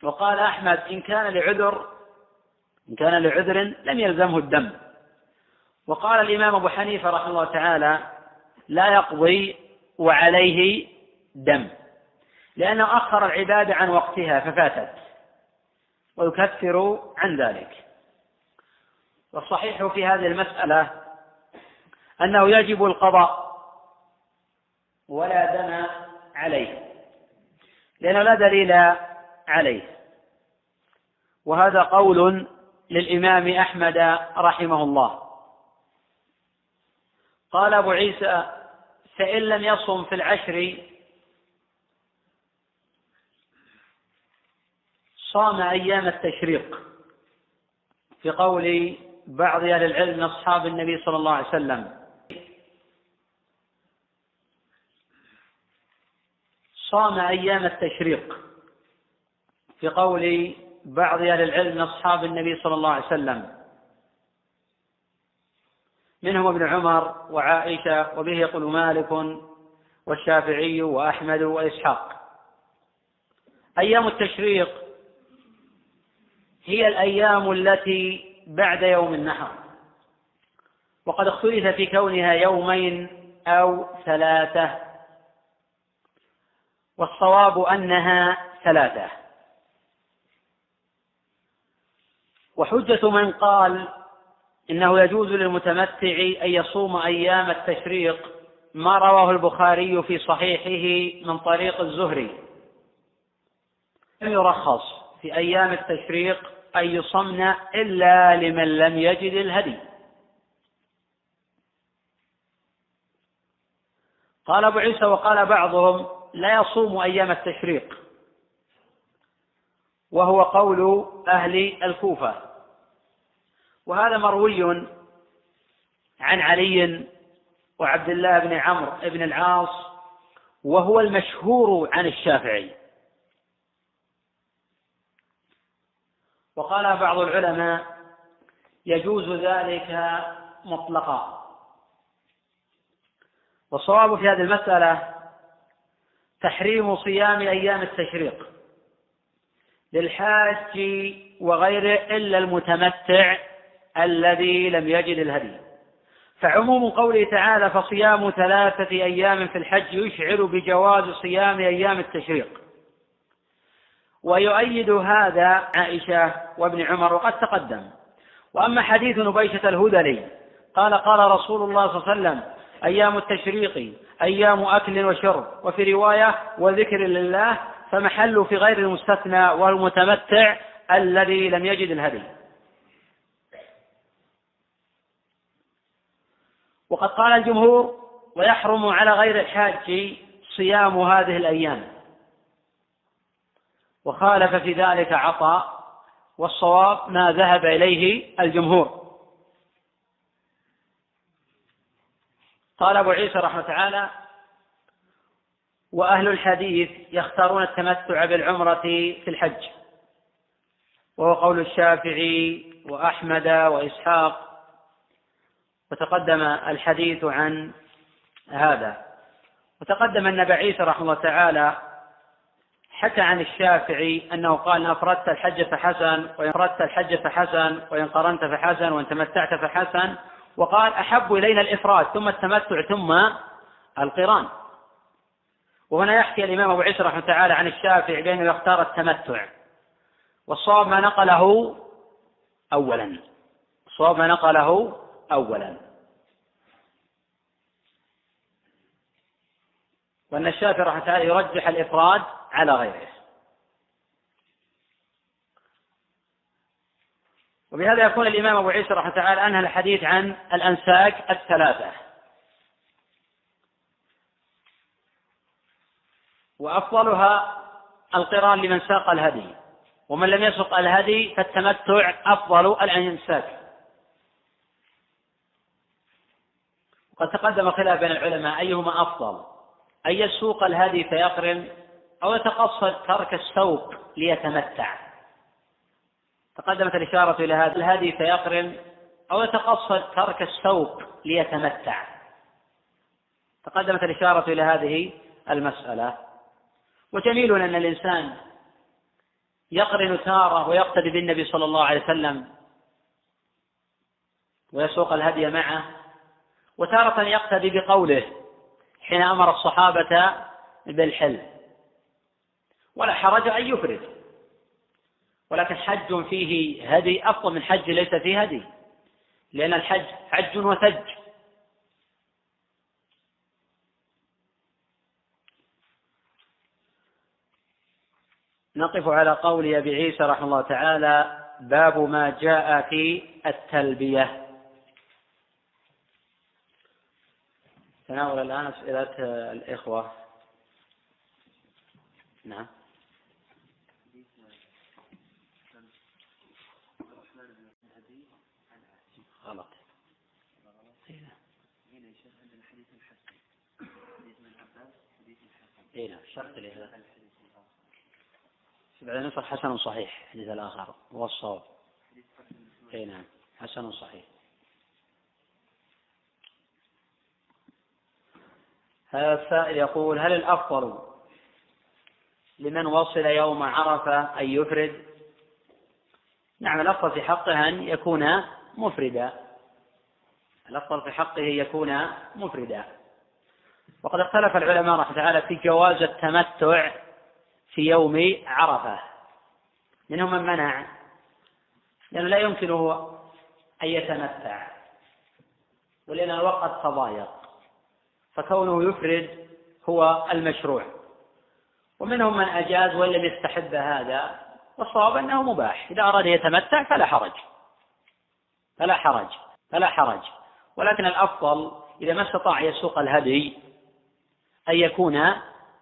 وقال أحمد إن كان لعذر إن كان لعذر لم يلزمه الدم. وقال الإمام أبو حنيفة رحمه الله تعالى لا يقضي وعليه دم لأنه أخر العبادة عن وقتها ففاتت ويكفر عن ذلك. والصحيح في هذه المسألة أنه يجب القضاء ولا دم عليه. لأنه لا دليل عليه. وهذا قول للإمام أحمد رحمه الله. قال أبو عيسى فإن لم يصم في العشر صام أيام التشريق. في قول بعض أهل العلم من أصحاب النبي صلى الله عليه وسلم. صام أيام التشريق في قول بعض أهل العلم من أصحاب النبي صلى الله عليه وسلم. منهم ابن عمر وعائشة وبه يقول مالك والشافعي وأحمد وإسحاق. أيام التشريق هي الأيام التي بعد يوم النحر وقد اختلف في كونها يومين أو ثلاثة. والصواب أنها ثلاثة. وحجة من قال إنه يجوز للمتمتع أن يصوم أيام التشريق ما رواه البخاري في صحيحه من طريق الزهري. لم يرخص في أيام التشريق أن يصمن إلا لمن لم يجد الهدي. قال أبو عيسى وقال بعضهم لا يصوم أيام التشريق. وهو قول أهل الكوفة. وهذا مروي عن علي وعبد الله بن عمرو بن العاص وهو المشهور عن الشافعي. وقال بعض العلماء يجوز ذلك مطلقا. والصواب في هذه المسألة تحريم صيام أيام التشريق للحاج وغيره إلا المتمتع الذي لم يجد الهدي. فعموم قوله تعالى فصيام ثلاثة أيام في الحج يشعر بجواز صيام أيام التشريق ويؤيد هذا عائشة وابن عمر وقد تقدم. وأما حديث نبيشة الهذلي قال قال رسول الله صلى الله عليه وسلم أيام التشريق أيام أكل وشرب. وفي رواية وذكر لله فمحل في غير المستثنى والمتمتع الذي لم يجد الهدي. وقد قال الجمهور ويحرم على غير الحاج صيام هذه الأيام. وخالف في ذلك عطاء والصواب ما ذهب إليه الجمهور. قال أبو عيسى رحمه تعالى وأهل الحديث يختارون التمتع بالعمرة في الحج. وهو قول الشافعي وأحمد وإسحاق وتقدم الحديث عن هذا. وتقدم أن أبا عيسى رحمه الله تعالى حكى عن الشافعي أنه قال إن أفردت الحج فحسن وإن أفردت الحج فحسن وإن قرنت فحسن وإن تمتعت فحسن وقال أحب إلينا الإفراد ثم التمتع ثم القران. وهنا يحكي الإمام أبو عيسى رحمه تعالى عن الشافعي بأنه يختار التمتع. والصواب ما نقله أولا. الصواب ما نقله أولا. وأن الشافعي رحمه تعالى يرجح الإفراد على غيره. وبهذا يكون الإمام أبو عيسى رحمه تعالى أنهى الحديث عن الأنساك الثلاثة. وأفضلها القران لمن ساق الهدي. ومن لم يسق الهدي فالتمتع أفضل الأنساك. وقد تقدم خلاف بين العلماء أيهما أفضل. أن يسوق الهدي فيقرن أو يتقصد ترك السوق ليتمتع. تقدمت الإشارة إلى هذا. الهدي فيقرن أو يتقصد ترك السوق ليتمتع. تقدمت الإشارة إلى هذه المسألة. وجميل أن الإنسان يقرن تارة ويقتدي بالنبي صلى الله عليه وسلم ويسوق الهدي معه وتارة يقتدي بقوله حين أمر الصحابة بالحل ولا حرج أن يفرد. ولكن حج فيه هدي أفضل من حج ليس فيه هدي. لأن الحج حج وثج. نقف على قول أبي عيسى رحمه الله تعالى باب ما جاء في التلبية. تناول الآن أسئلة الإخوة. نعم غلط هنا يشهد الحديث الحسن حديث من عباس حديث الحسن اي نعم شرط لهذا. بعد نصر حسن صحيح الحديث الآخر. هو الصواب. اي نعم حسن صحيح. هذا السائل يقول هل الأفضل لمن وصل يوم عرفة أن يفرد؟ نعم الأفضل في حقه أن يكون مفردا. الأفضل في حقه يكون مفردا. وقد اختلف العلماء رحمه تعالى في جواز التمتع في يوم عرفة. منهم من منع لأنه لا يمكنه أن يتمتع ولأن الوقت تضايق فكونه يفرد هو المشروع. ومنهم من أجاز وإن لم يستحب هذا والصواب أنه مباح. إذا أراد يتمتع فلا حرج. فلا حرج. فلا حرج. ولكن الأفضل إذا ما استطاع يسوق الهدي أن يكون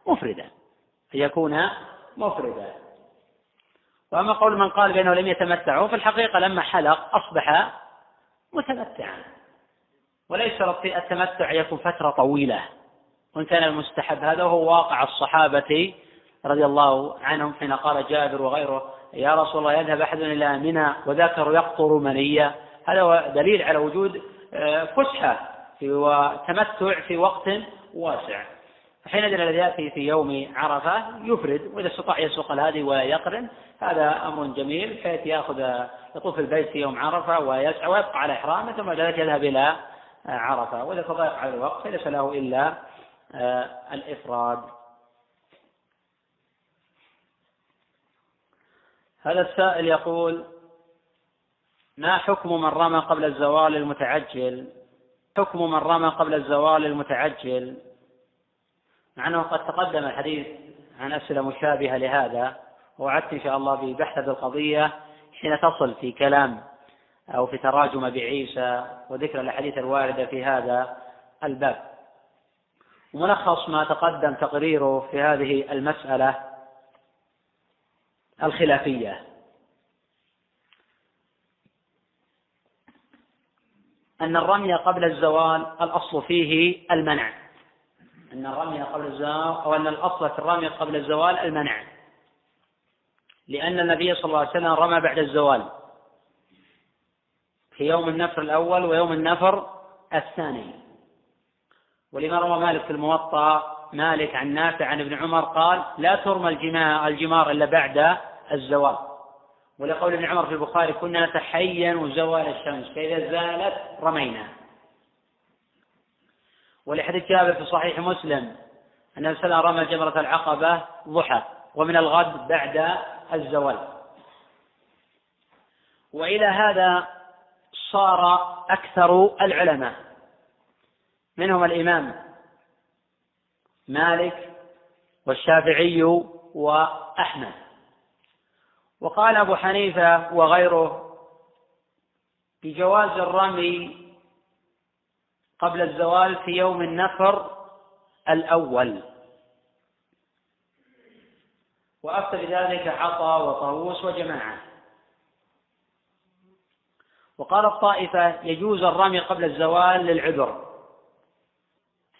مفردا. أن يكون مفردا. وأما قول من قال بأنه لم يتمتع في الحقيقة لما حلق أصبح متمتعا. وليس التمتع يكون فترة طويلة. وإن كان المستحب هذا وهو واقع الصحابة رضي الله عنهم حين قال جابر وغيره يا رسول الله يذهب أحد إلى منى وذكر يقطر منية. هذا هو دليل على وجود آه، فسحة وتمتع في وقت واسع. حينئذ الذي ياتي في يوم عرفة يفرد وإذا استطاع يسوق الهادي ويقرن هذا أمر جميل بحيث يأخذ يطوف البيت في يوم عرفة ويسعى ويبقى على إحرامه ثم بعد ذلك يذهب إلى عرفة. وإذا تضايق على الوقت فليس له إلا آه، الإفراد. هذا السائل يقول ما حكم من رمى قبل الزوال المتعجل؟ حكم من رمى قبل الزوال المتعجل؟ مع أنه قد تقدم الحديث عن أسئلة مشابهة لهذا ووعدت إن شاء الله ببحث هذه القضية حين تصل في كلام أو في تراجم بعيسى وذكر الأحاديث الواردة في هذا الباب. ملخص ما تقدم تقريره في هذه المسألة الخلافية. أن الرمي قبل الزوال الأصل فيه المنع. أن الرمي قبل الزوال أو أن الأصل في الرمي قبل الزوال المنع. لأن النبي صلى الله عليه وسلم رمى بعد الزوال. في يوم النفر الأول ويوم النفر الثاني. ولما روى مالك في الموطأ مالك عن نافع عن ابن عمر قال لا ترمى الجمار, إلا بعد الزوال. ولقول ابن عمر في البخاري كنا نتحين زوال الشمس فإذا زالت رمينا. ولحديث جابر في صحيح مسلم أن النبي رمى جمرة العقبة ضحى ومن الغد بعد الزوال. وإلى هذا صار أكثر العلماء منهم الإمام مالك والشافعي وأحمد. وقال أبو حنيفة وغيره بجواز الرمي قبل الزوال في يوم النفر الأول. وأفتى بذلك عطا وطاووس وجماعة. وقال الطائفة يجوز الرمي قبل الزوال للعذر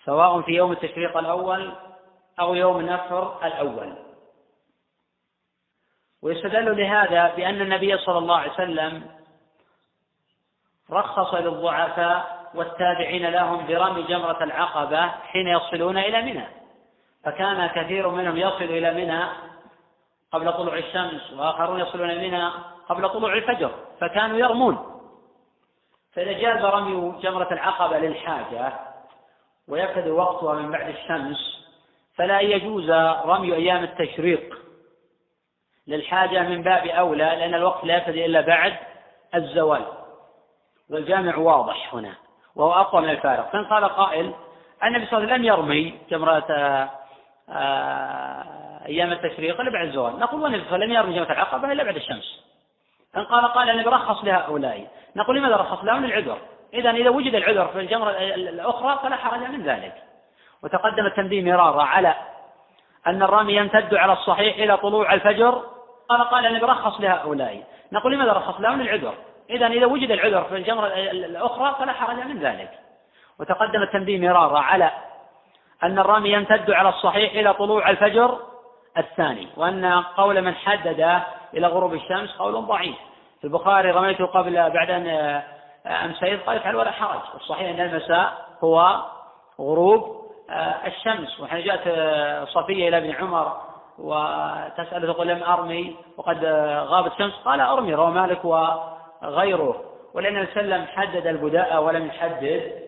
سواء في يوم التشريق الأول أو يوم النفر الأول. ويستدل لهذا بأن النبي صلى الله عليه وسلم رخص للضعفاء والتابعين لهم برمي جمرة العقبة حين يصلون إلى منى. فكان كثير منهم يصل إلى منى قبل طلوع الشمس وآخرون يصلون إلى منى قبل طلوع الفجر فكانوا يرمون. فإذا جاز رمي جمرة العقبة للحاجة ويكد وقتها من بعد الشمس فلا يجوز رمي أيام التشريق للحاجة من باب أولى لأن الوقت لا يكد إلا بعد الزوال. والجامع واضح هنا. وهو أقوى من الفارق. فإن قال قائل النبي صلى الله عليه وسلم لم يرمي جمرة آه، أيام التشريق إلا بعد الزوال. نقول والنبي صلى الله عليه وسلم لم يرمي جمرة العقبة إلا بعد الشمس. فإن قال قال النبي رخص لهؤلاء نقول لماذا رخص لهم؟ للعذر. إذا إذا وجد العذر في الجمرة الأخرى فلا حرج من ذلك. وتقدم التنبيه مرارا على أن الرمي يمتد على الصحيح إلى طلوع الفجر. قال قال النبي رخص لهؤلاء. نقول لماذا رخص لهم؟ للعذر. إذا إذا وجد العذر في الجمرة الأخرى فلا حرج من ذلك. وتقدم التنبيه مرارا على أن الرمي يمتد على الصحيح إلى طلوع الفجر الثاني وأن قول من حدد إلى غروب الشمس قول ضعيف. في البخاري رميت قبل بعد أن أمسيت قال افعل ولا حرج. الصحيح أن المساء هو غروب الشمس. وحين جاءت صفية إلى ابن عمر وتسأل تقول لم أرمي وقد غابت الشمس قال أرمي روى مالك وغيره ولأن وسلم حدد البداءة ولم يحدد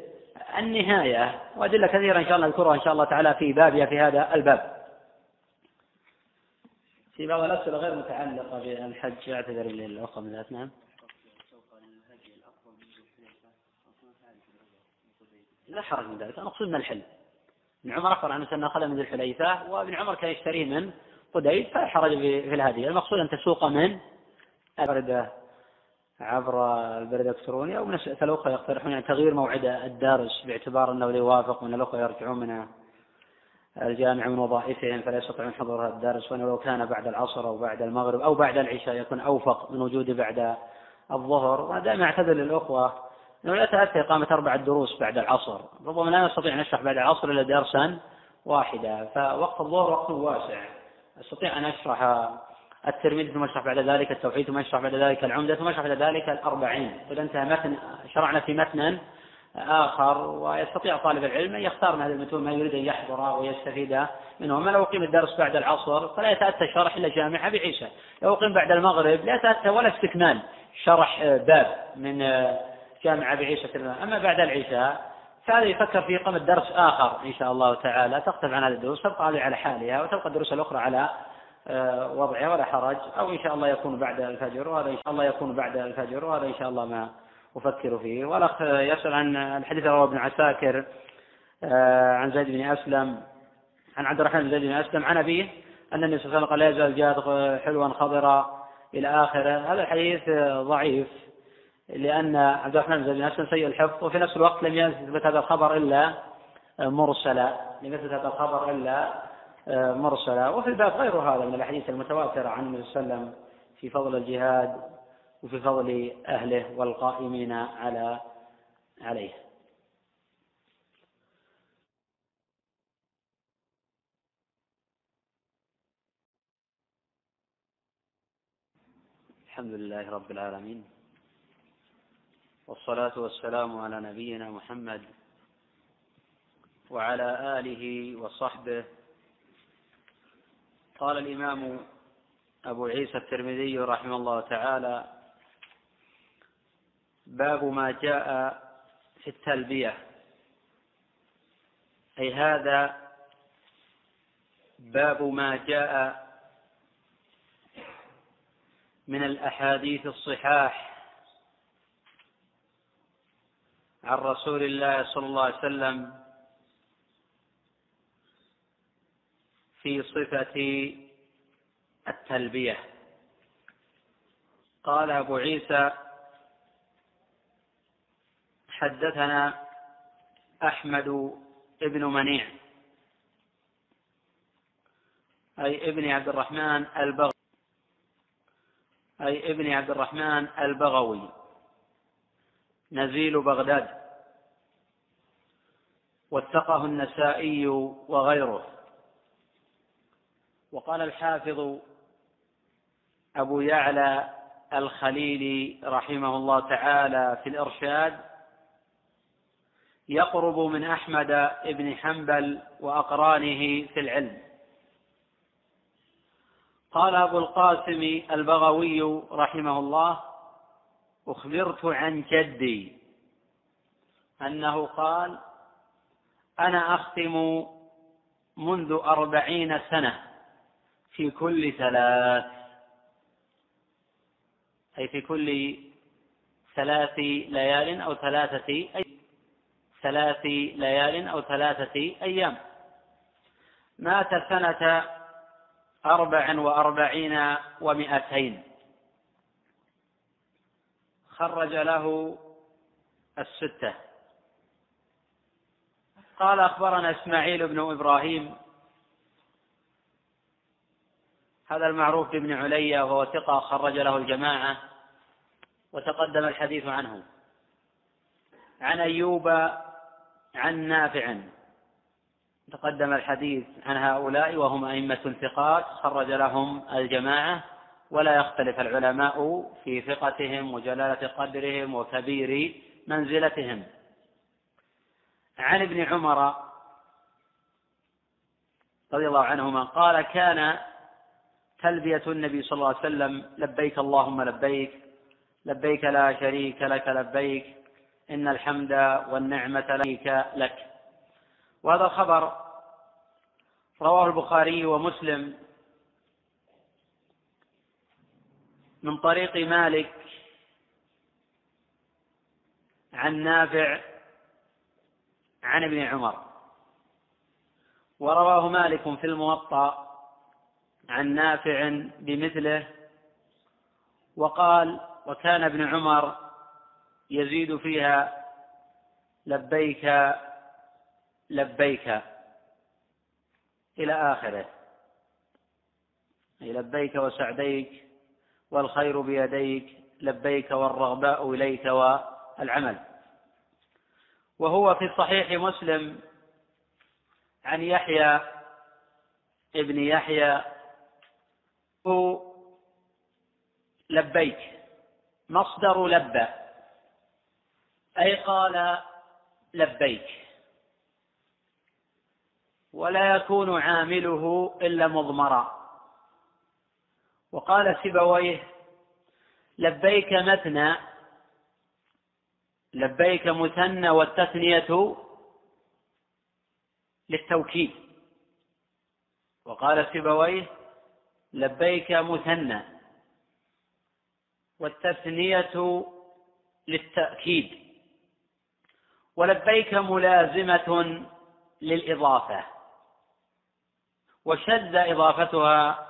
النهاية. وأدلة كثيرة إن شاء الله نذكرها إن شاء الله تعالى في بابها في هذا الباب. في بعض الأسئلة غير متعلقة بالحج أعتذر للأخوة من ذات نعم لا حرج من ذلك المقصود من الحل. ابن عمر أخبر عنه أنه أخذ من ذي الحليفة وابن عمر كان يشتريه من قديد فلا حرج في الهدي المقصود أن تسوق من البردة عبر البريد الإلكتروني أو من الأخوة يقترحون يعني تغيير موعد الدرس باعتبار أنه لا يوافق من الأخوة يرجعون من الجامعة من وظائفهم فلا يستطيعون حضور هذا الدرس وأنه لو كان بعد العصر أو بعد المغرب أو بعد العشاء يكون أوفق من وجوده بعد الظهر. وأنا دائما أعتذر للأخوة أنه لا تأتي إقامة أربعة دروس بعد العصر. ربما لا نستطيع أن نشرح بعد العصر إلا درسا واحدا فوقت الظهر وقت واسع. أستطيع أن أشرح الترمذي ثم اشرح بعد ذلك التوحيد ثم اشرح بعد ذلك العمدة ثم اشرح بعد ذلك الأربعين. إذا انتهى متن شرعنا في متن آخر ويستطيع طالب العلم أن يختار من هذه المتون ما يريد أن يحضر ويستفيد منه أما لو أقيم الدرس بعد العصر فلا يتأتى شرح إلا جامعة بعيسى لو أقيم بعد المغرب لا يتأتى ولا استكمال شرح باب من جامعة بعيسى أما بعد العشاء فهذا يفكر في إقامة درس آخر إن شاء الله تعالى. تختلف عن هذه الدروس تبقى هذه على حالها وتبقى الدروس الأخرى على آه، وضعها ولا حرج. أو إن شاء الله يكون بعد الفجر وهذا إن شاء الله يكون بعد الفجر وهذا إن شاء الله ما أفكر فيه. والأخ يسأل عن الحديث رواه ابن عساكر آه، عن زيد بن أسلم عن عبد الرحمن بن زيد بن أسلم عن أبيه أن النبي صلى الله عليه وسلم قال لا يزال جاد حلوا خضرا إلى آخره. هذا الحديث ضعيف لأن عبد الرحمن بن زيد بن أسلم سيء الحفظ وفي نفس الوقت لم يثبت هذا الخبر إلا مرسلا لم يثبت هذا الخبر إلا مرسلا. وفي الباب غير هذا من الأحاديث المتواترة عن النبي صلى الله عليه وسلم في فضل الجهاد وفي فضل أهله والقائمين على عليه. الحمد لله رب العالمين. والصلاة والسلام على نبينا محمد وعلى آله وصحبه قال الإمام أبو عيسى الترمذي رحمه الله تعالى باب ما جاء في التلبية. أي هذا باب ما جاء من الأحاديث الصحاح عن رسول الله صلى الله عليه وسلم في صفة التلبية. قال أبو عيسى حدثنا أحمد بن منيع أي ابن عبد الرحمن البغوي أي ابن عبد الرحمن البغوي نزيل بغداد وثقه النسائي وغيره. وقال الحافظ أبو يعلى الخليلي رحمه الله تعالى في الإرشاد يقرب من أحمد بن حنبل وأقرانه في العلم. قال أبو القاسم البغوي رحمه الله أخبرت عن جدي أنه قال أنا أختم منذ أربعين سنة. في كل ثلاث أي في كل ثلاث ليال أو ثلاثة أي ثلاث ليال أو ثلاثة أيام. مات سنة أربع وأربعين ومائتين خرج له الستة. قال أخبرنا إسماعيل بن إبراهيم هذا المعروف بابن عليا وهو ثقة خرج له الجماعة وتقدم الحديث عنه. عن أيوب عن نافع. تقدم الحديث عن هؤلاء وهم أئمة ثقات خرج لهم الجماعة ولا يختلف العلماء في ثقتهم وجلالة قدرهم وكبير منزلتهم. عن ابن عمر رضي الله عنهما قال كان تلبية النبي صلى الله عليه وسلم لبيك اللهم لبيك لبيك لا شريك لك لبيك إن الحمد والنعمة لك لك. وهذا الخبر رواه البخاري ومسلم من طريق مالك عن نافع عن ابن عمر. ورواه مالك في الموطأ عن نافع بمثله وقال وكان ابن عمر يزيد فيها لبيك لبيك إلى آخره. أي لبيك وسعديك والخير بيديك لبيك والرغباء إليك والعمل. وهو في صحيح مسلم عن يحيى ابن يحيى لبيك. مصدر لبى أي قال لبيك. ولا يكون عامله إلا مضمرا. وقال سيبويه لبيك مثنى لبيك مثنى والتثنية للتوكيد. وقال سيبويه لبيك مثنى. والتثنية للتأكيد. ولبيك ملازمة للإضافة. وشذ إضافتها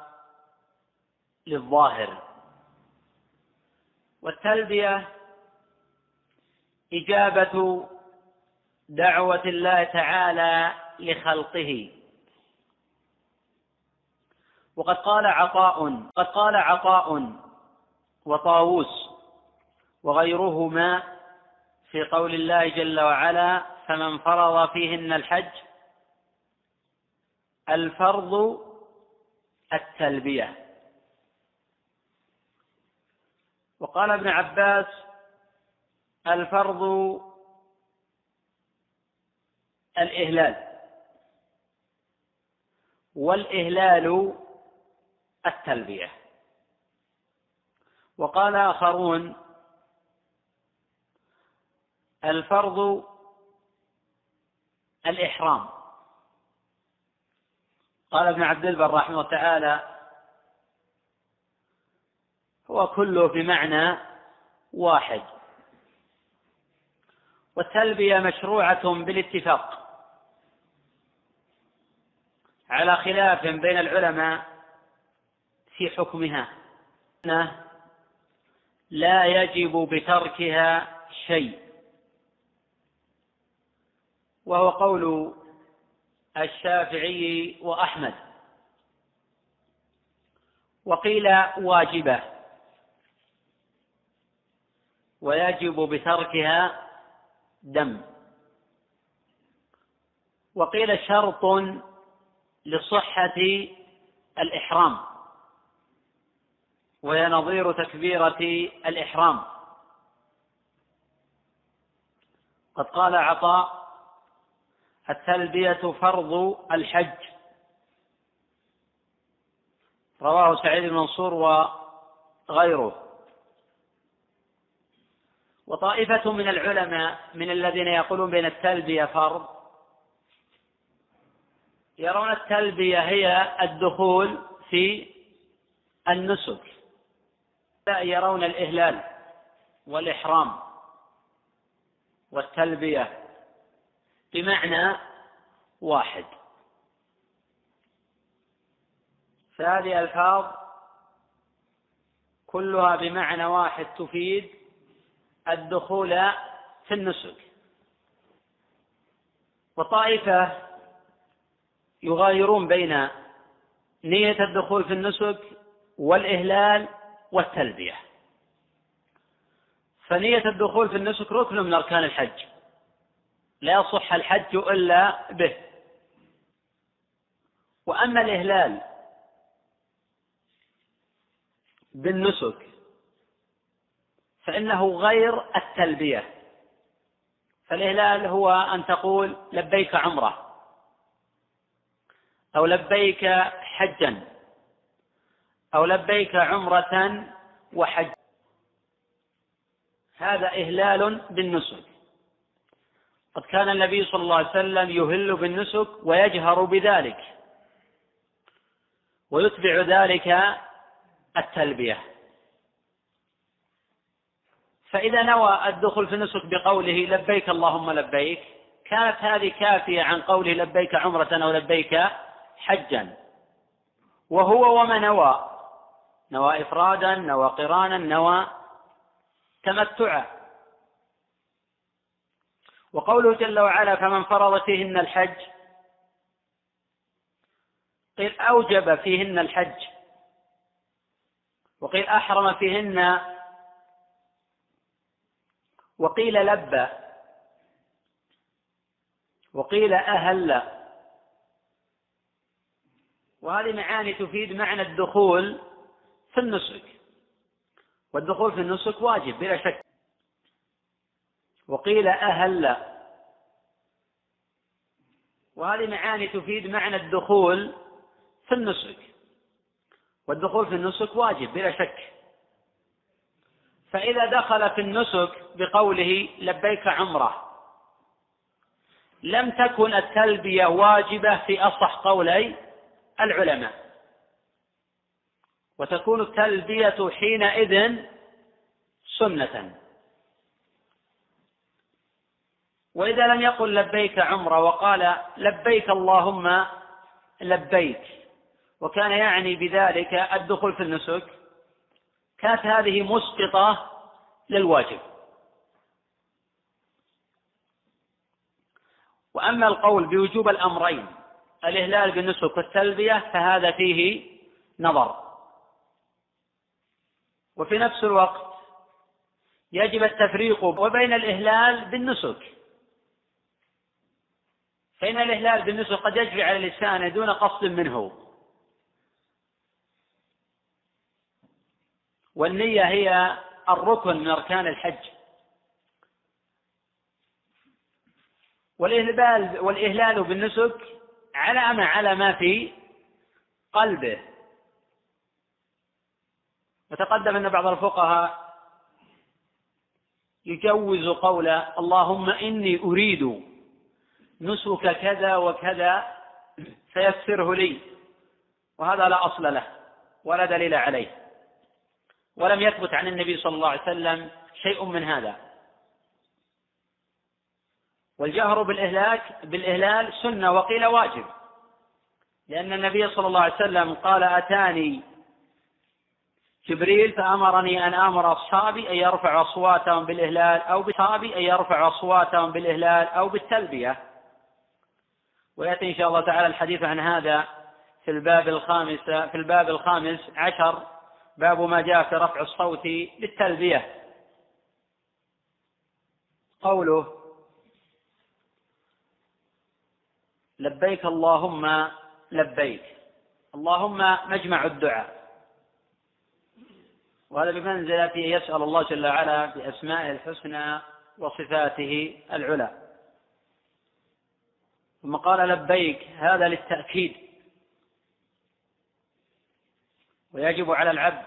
للظاهر. والتلبية إجابة دعوة الله تعالى لخلقه. وقد قال عطاء قد قال عطاء وطاووس وغيرهما في قول الله جل وعلا فمن فرض فيهن الحج الفرض التلبية وقال ابن عباس الفرض الإهلال والإهلال التلبية. وقال آخرون الفرض الإحرام. قال ابن عبد البر رحمه الله تعالى هو كله بمعنى واحد. والتلبية مشروعة بالاتفاق. على خلاف بين العلماء في حكمها. لا يجب بتركها شيء. وهو قول الشافعي وأحمد. وقيل واجبة. ويجب بتركها دم. وقيل شرط لصحة الإحرام. وهي نظير تكبيرة الإحرام. قد قال عطاء التلبية فرض الحج. رواه سعيد بن منصور وغيره. وطائفة من العلماء من الذين يقولون بين التلبية فرض يرون التلبية هي الدخول في النسك. يرون الإهلال والإحرام والتلبية بمعنى واحد. فهذه ألفاظ كلها بمعنى واحد تفيد الدخول في النسك. وطائفة يغايرون بين نية الدخول في النسك والإهلال والتلبية. فنية الدخول في النسك ركن من أركان الحج. لا يصح الحج إلا به. وأما الإهلال بالنسك فإنه غير التلبية. فالإهلال هو أن تقول لبيك عمرة أو لبيك حجا. أو لبيك عمرة وحج. هذا إهلال بالنسك. قد كان النبي صلى الله عليه وسلم يهل بالنسك ويجهر بذلك. ويتبع ذلك التلبية. فإذا نوى الدخول في النسك بقوله لبيك اللهم لبيك كانت هذه كافية عن قوله لبيك عمرة أو لبيك حجا. وهو وما نوى. نوى إفرادا نوى قرانا نوى تمتعا. وقوله جل وعلا فمن فرض فيهن الحج قيل أوجب فيهن الحج وقيل أحرم فيهن وقيل لبى وقيل أهل وهذه معاني تفيد معنى الدخول في النسك. والدخول في النسك واجب بلا شك. وقيل أهل. وهذه معاني تفيد معنى الدخول في النسك. والدخول في النسك واجب بلا شك. فإذا دخل في النسك بقوله لبيك عمرة لم تكن التلبية واجبة في أصح قولي العلماء. وتكون التلبية حينئذ سنة. وإذا لم يقل لبيك عمرة وقال لبيك اللهم لبيك وكان يعني بذلك الدخول في النسك كانت هذه مسقطة للواجب. وأما القول بوجوب الأمرين الإهلال بالنسك والتلبية فهذا فيه نظر. وفي نفس الوقت يجب التفريق وبين الإهلال بالنسك. فإن الإهلال بالنسك قد يجري على الإنسان دون قصد منه. والنية هي الركن من أركان الحج. والإهلال والإهلال بالنسك على ما على ما في قلبه. وتقدم أن بعض الفقهاء يجوز قول اللهم إني أريد نسك كذا وكذا فيسره لي وهذا لا أصل له ولا دليل عليه. ولم يثبت عن النبي صلى الله عليه وسلم شيء من هذا. والجهر بالإهلاك بالإهلال سنة وقيل واجب. لأن النبي صلى الله عليه وسلم قال أتاني جبريل فأمرني أن آمر أصحابي أن يرفعوا أصواتهم بالإهلال أو بأصحابي أن يرفعوا أصواتهم بالإهلال أو بالتلبية. ويأتي إن شاء الله تعالى الحديث عن هذا في الباب الخامس في الباب الخامس عشر باب ما جاء في رفع الصوت للتلبية قوله لبيك اللهم لبيك اللهم مجمع الدعاء. وهذا بمنزلة يسأل الله جل وعلا بأسمائه الحسنى وصفاته العلى. ثم قال لبيك هذا للتأكيد. ويجب على العبد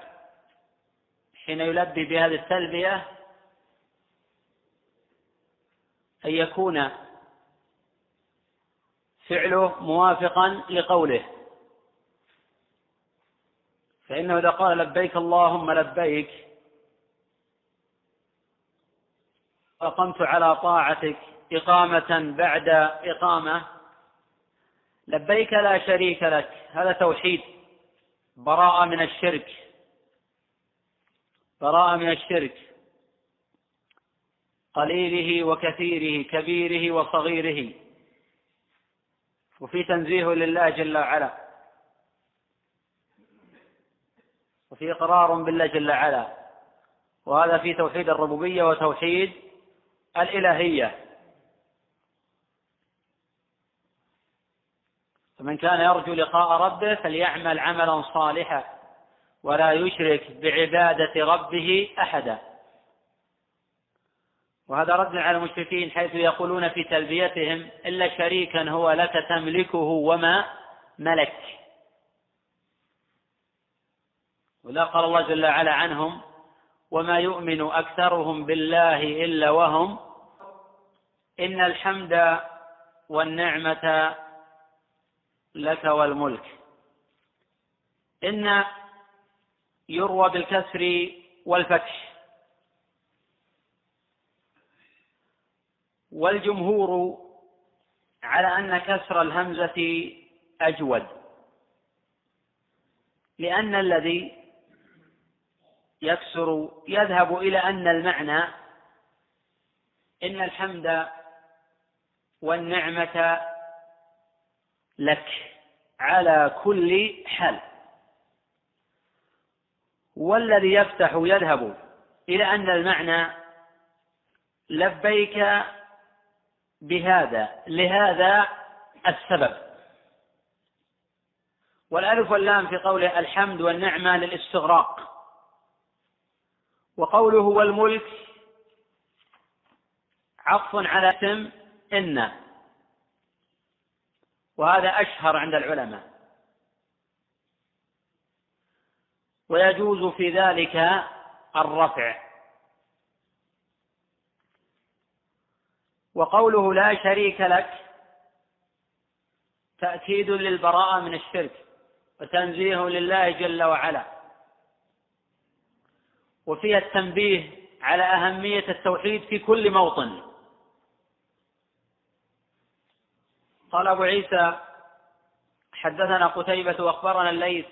حين يلبي بهذه التلبية أن يكون فعله موافقا لقوله. فإنه إذا قال لبيك اللهم لبيك أقمت على طاعتك إقامة بعد إقامة لبيك لا شريك لك هذا توحيد براءة من الشرك براءة من الشرك قليله وكثيره كبيره وصغيره وفي تنزيه لله جل وعلا. وفي إقرار بالله جل وعلا. وهذا في توحيد الربوبية وتوحيد الإلهية. فمن كان يرجو لقاء ربه فليعمل عملا صالحا ولا يشرك بعبادة ربه أحدا. وهذا رد على المشركين حيث يقولون في تلبيتهم إلا شريكا هو لك تملكه وما ملك. ولا قال الله جل وعلا عنهم وما يؤمن أكثرهم بالله إلا وهم إن الحمد والنعمة لك والملك. إن يروى بالكسر والفتح. والجمهور على أن كسر الهمزة أجود. لأن الذي يكسر يذهب إلى أن المعنى إن الحمد والنعمة لك على كل حال. والذي يفتح يذهب إلى أن المعنى لبيك بهذا لهذا السبب. والألف واللام في قوله الحمد والنعمة للاستغراق. وقوله والملك عطف على اسم إن. وهذا أشهر عند العلماء. ويجوز في ذلك الرفع. وقوله لا شريك لك تأكيد للبراءة من الشرك وتنزيه لله جل وعلا. وفيها التنبيه على أهمية التوحيد في كل موطن. قال أبو عيسى حدثنا قتيبة وأخبرنا الليث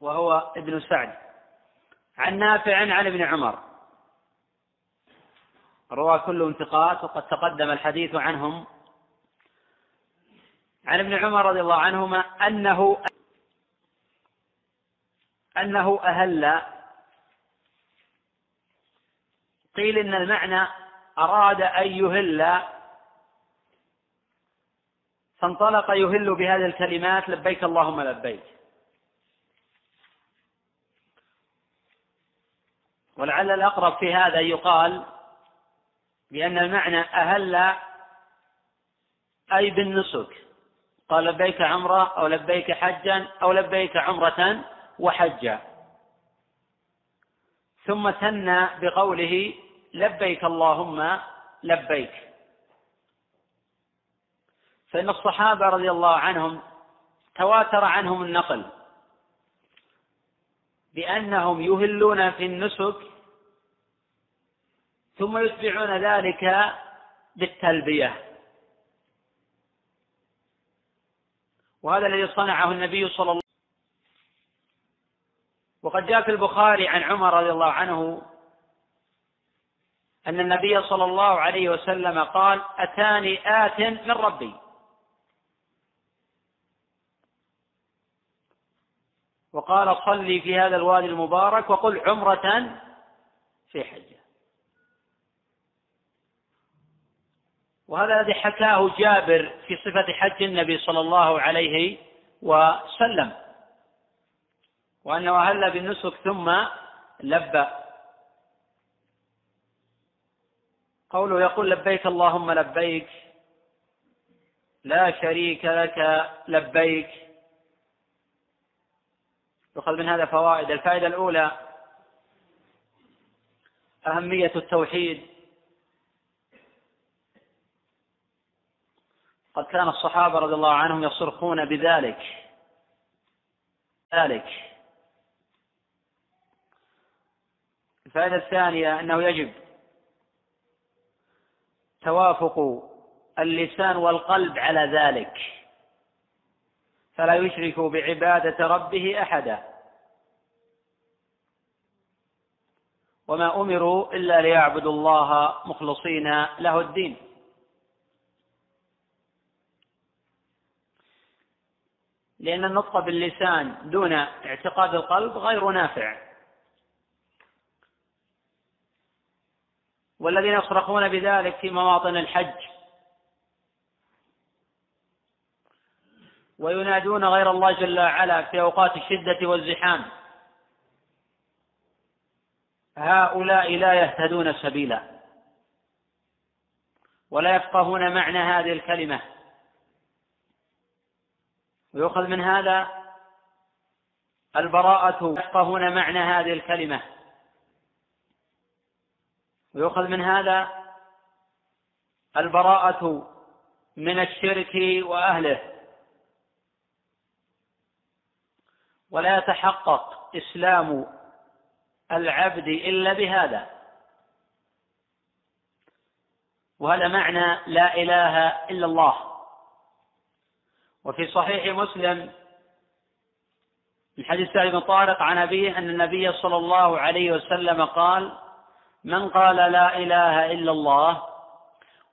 وهو ابن سعد. عن نافع عن ابن عمر. روى كل انتقاءات وقد تقدم الحديث عنهم. عن ابن عمر رضي الله عنهما أنه أنه أهل قيل إن المعنى أراد أن يهل فانطلق يهل بهذه الكلمات لبيك اللهم لبيك. ولعل الأقرب في هذا يقال بأن المعنى أهل أي بالنسك. قال لبيك عمرة أو لبيك حجا أو لبيك عمرة وحجا. ثم ثنى بقوله لبيك اللهم لبيك. فإن الصحابة رضي الله عنهم تواتر عنهم النقل بأنهم يهلون في النسك ثم يتبعون ذلك بالتلبية. وهذا الذي صنعه النبي صلى الله وقد جاء في البخاري عن عمر رضي الله عنه أن النبي صلى الله عليه وسلم قال أتاني آت من ربي. وقال صلي في هذا الوادي المبارك وقل عمرة في حجة. وهذا الذي حكاه جابر في صفة حج النبي صلى الله عليه وسلم. وأنه أهل بالنسك ثم لبى قوله يقول لبيك اللهم لبيك لا شريك لك لبيك. يؤخذ من هذا فوائد. الفائدة الأولى أهمية التوحيد. قد كان الصحابة رضي الله عنهم يصرخون بذلك ذلك. الفائدة الثانية أنه يجب توافق اللسان والقلب على ذلك فلا يشرك بعبادة ربه أحدا. وما أمروا إلا ليعبدوا الله مخلصين له الدين. لأن النطق باللسان دون اعتقاد القلب غير نافع. والذين يصرخون بذلك في مواطن الحج. وينادون غير الله جل وعلا في أوقات الشدة والزحام. هؤلاء لا يهتدون سبيلا. ولا يفقهون معنى هذه الكلمة. ويؤخذ من هذا البراءة. يفقهون معنى هذه الكلمة. ويؤخذ من هذا البراءة من الشرك وأهله. ولا يتحقق إسلام العبد إلا بهذا. وهذا معنى لا إله إلا الله. وفي صحيح مسلم من حديث سعد بن طارق عن أبيه أن النبي صلى الله عليه وسلم قال من قال لا إله إلا الله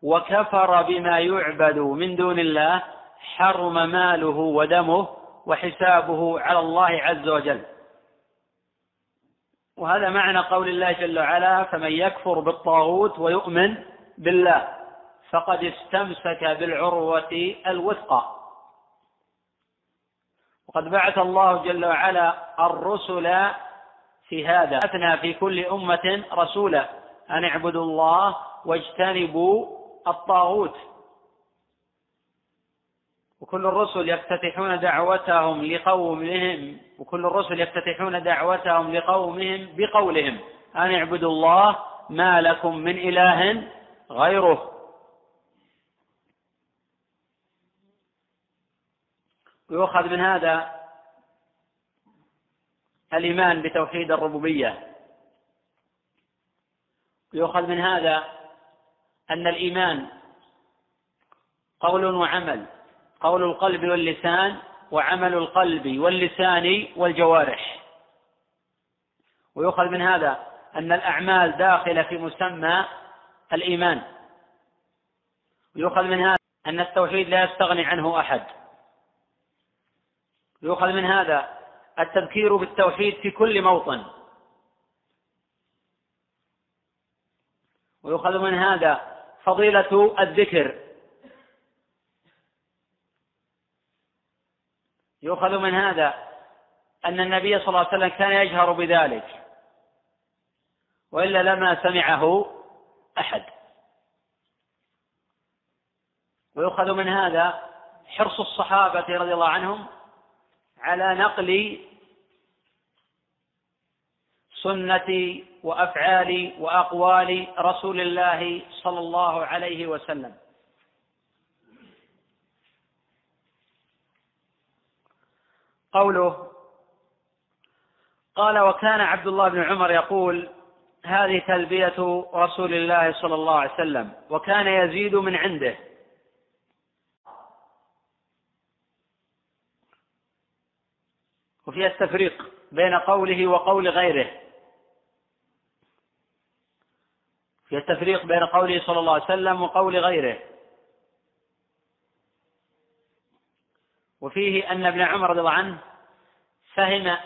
وكفر بما يعبد من دون الله حرم ماله ودمه وحسابه على الله عز وجل. وهذا معنى قول الله جل وعلا فمن يكفر بالطاغوت ويؤمن بالله فقد استمسك بالعروة الوثقى. وقد بعث الله جل وعلا الرسل في هذا. أثنى في كل أمة رسولا. أن اعبدوا الله واجتنبوا الطاغوت. وكل الرسل يفتتحون دعوتهم لقومهم. وكل الرسل يفتتحون دعوتهم لقومهم بقولهم. أن اعبدوا الله ما لكم من إله غيره. ويؤخذ من هذا الإيمان بتوحيد الربوبية. ويؤخذ من هذا أن الإيمان قول وعمل قول القلب واللسان وعمل القلب واللسان والجوارح. ويؤخذ من هذا أن الأعمال داخلة في مسمى الإيمان. ويؤخذ من هذا أن التوحيد لا يستغني عنه أحد. يؤخذ من هذا التذكير بالتوحيد في كل موطن. ويؤخذ من هذا فضيلة الذكر. يؤخذ من هذا أن النبي صلى الله عليه وسلم كان يجهر بذلك. وإلا لما سمعه أحد. ويؤخذ من هذا حرص الصحابة رضي الله عنهم على نقل سنة وأفعال وأقوال رسول الله صلى الله عليه وسلم. قوله قال وكان عبد الله بن عمر يقول هذه تلبية رسول الله صلى الله عليه وسلم وكان يزيد من عنده. وفيها التفريق بين قوله وقول غيره. في التفريق بين قوله صلى الله عليه وسلم وقول غيره. وفيه أن ابن عمر رضي الله عنه فهم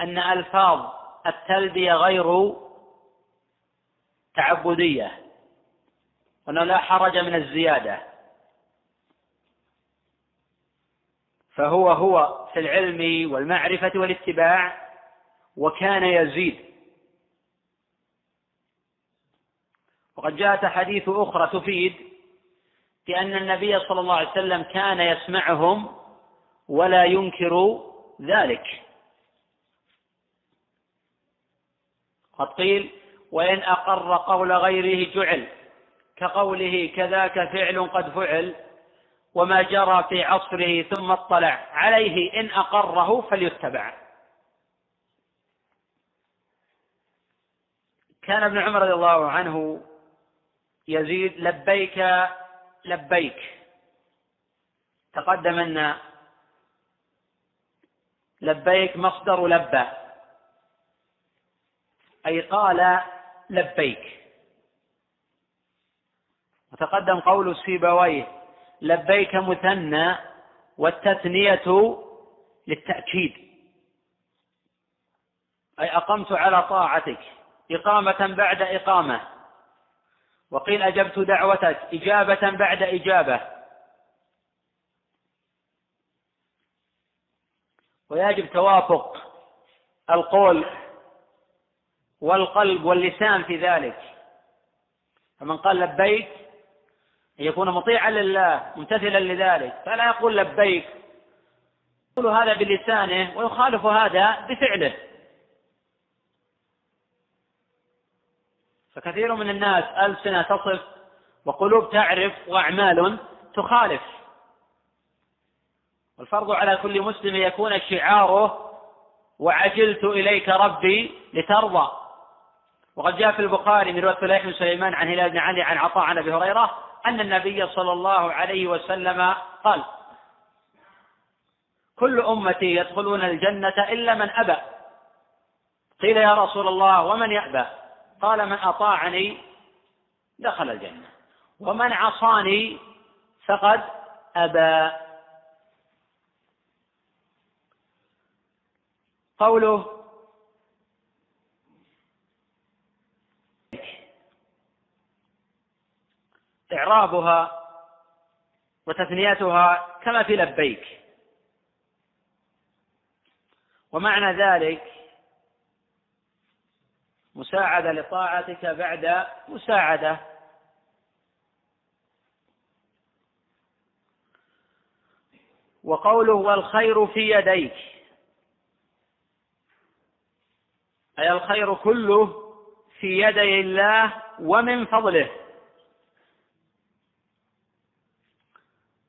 أن ألفاظ التلبية غير تعبدية وأنه لا حرج من الزيادة. فهو هو في العلم والمعرفة والاتباع وكان يزيد. وقد جاءت حديث أخرى تفيد بأن النبي صلى الله عليه وسلم كان يسمعهم ولا ينكر ذلك. قد قيل وإن أقر قول غيره جعل كقوله كذاك فعل قد فعل وما جرى في عصره ثم اطلع عليه إن أقره فليتبع. كان ابن عمر رضي الله عنه يزيد لبيك لبيك. تقدم أن لبيك مصدر لبى أي قال لبيك. وتقدم قول السيبويه لبيك مثنى والتثنية للتأكيد. أي أقمت على طاعتك. إقامة بعد إقامة. وقيل أجبت دعوتك إجابة بعد إجابة. ويجب توافق القول والقلب واللسان في ذلك. فمن قال لبيك أن يكون مطيعا لله ممتثلا لذلك فلا يقول لبيك يقول هذا بلسانه ويخالف هذا بفعله. فكثير من الناس ألسنة تصف وقلوب تعرف وأعمال تخالف. والفرض على كل مسلم يكون شعاره وعجلت إليك ربي لترضى. وقد جاء في البخاري من رواية فلاح بن سليمان عن هلال بن علي عن عطاء عن أبي هريرة أن النبي صلى الله عليه وسلم قال كل أمتي يدخلون الجنة إلا من أبى. قيل يا رسول الله ومن يأبى؟ قال من أطاعني دخل الجنة. ومن عصاني فقد أبى. قوله إعرابها وتثنيتها كما في لبيك. ومعنى ذلك مساعدة لطاعتك بعد مساعدة. وقوله والخير في يديك. أي الخير كله في يدي الله ومن فضله.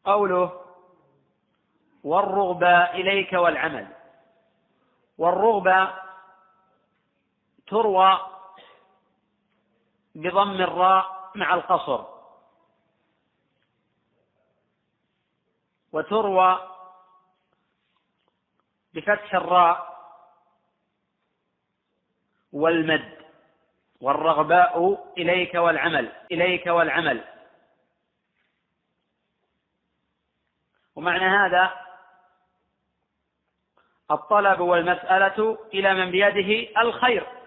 قوله والرغبة إليك والعمل. والرغبة تروى بضم الراء مع القصر. وتروى بفتح الراء والمد. والرغباء إليك والعمل إليك والعمل. ومعنى هذا الطلب والمسألة إلى من بيده الخير.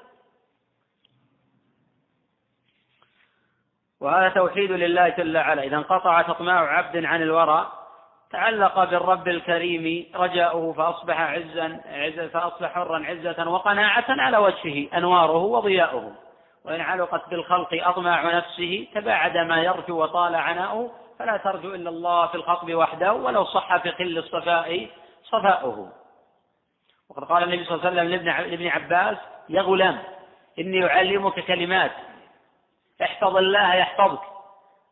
وهذا توحيد لله جل وعلا. إذا انقطع تطماع عبد عن الورى تعلق بالرب الكريم رجاؤه فأصبح عزا عزا فأصبح حرا عزة وقناعة على وجهه أنواره وضياؤه. وإن علقت بالخلق أطماع نفسه تباعد ما يرجو وطال عناؤه فلا ترجو إلا الله في الخطب وحده ولو صح في قل الصفاء صفاؤه. وقد قال النبي صلى الله عليه وسلم لابن عباس يا غلام إني أعلمك كلمات. احفظ الله يحفظك.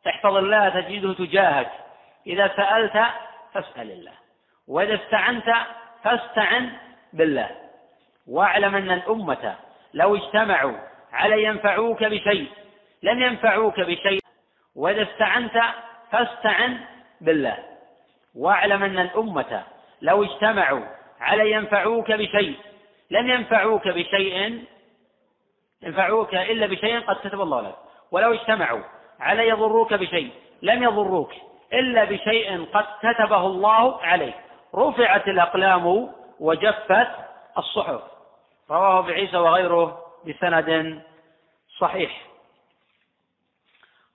احفظ الله تجده تجاهك. إذا سألت فاسأل الله. وإذا استعنت فاستعن بالله. واعلم أن الأمة لو اجتمعوا على ينفعوك بشيء لم ينفعوك بشيء. وإذا استعنت فاستعن بالله. واعلم أن الأمة لو اجتمعوا على ينفعوك بشيء لم ينفعوك بشيء ينفعوك إلا بشيء قد كتب الله لك. ولو اجتمعوا على يضروك بشيء لم يضروك إلا بشيء قد كتبه الله عليك. رفعت الأقلام وجفت الصحف. رواه بعيسى وغيره بسند صحيح.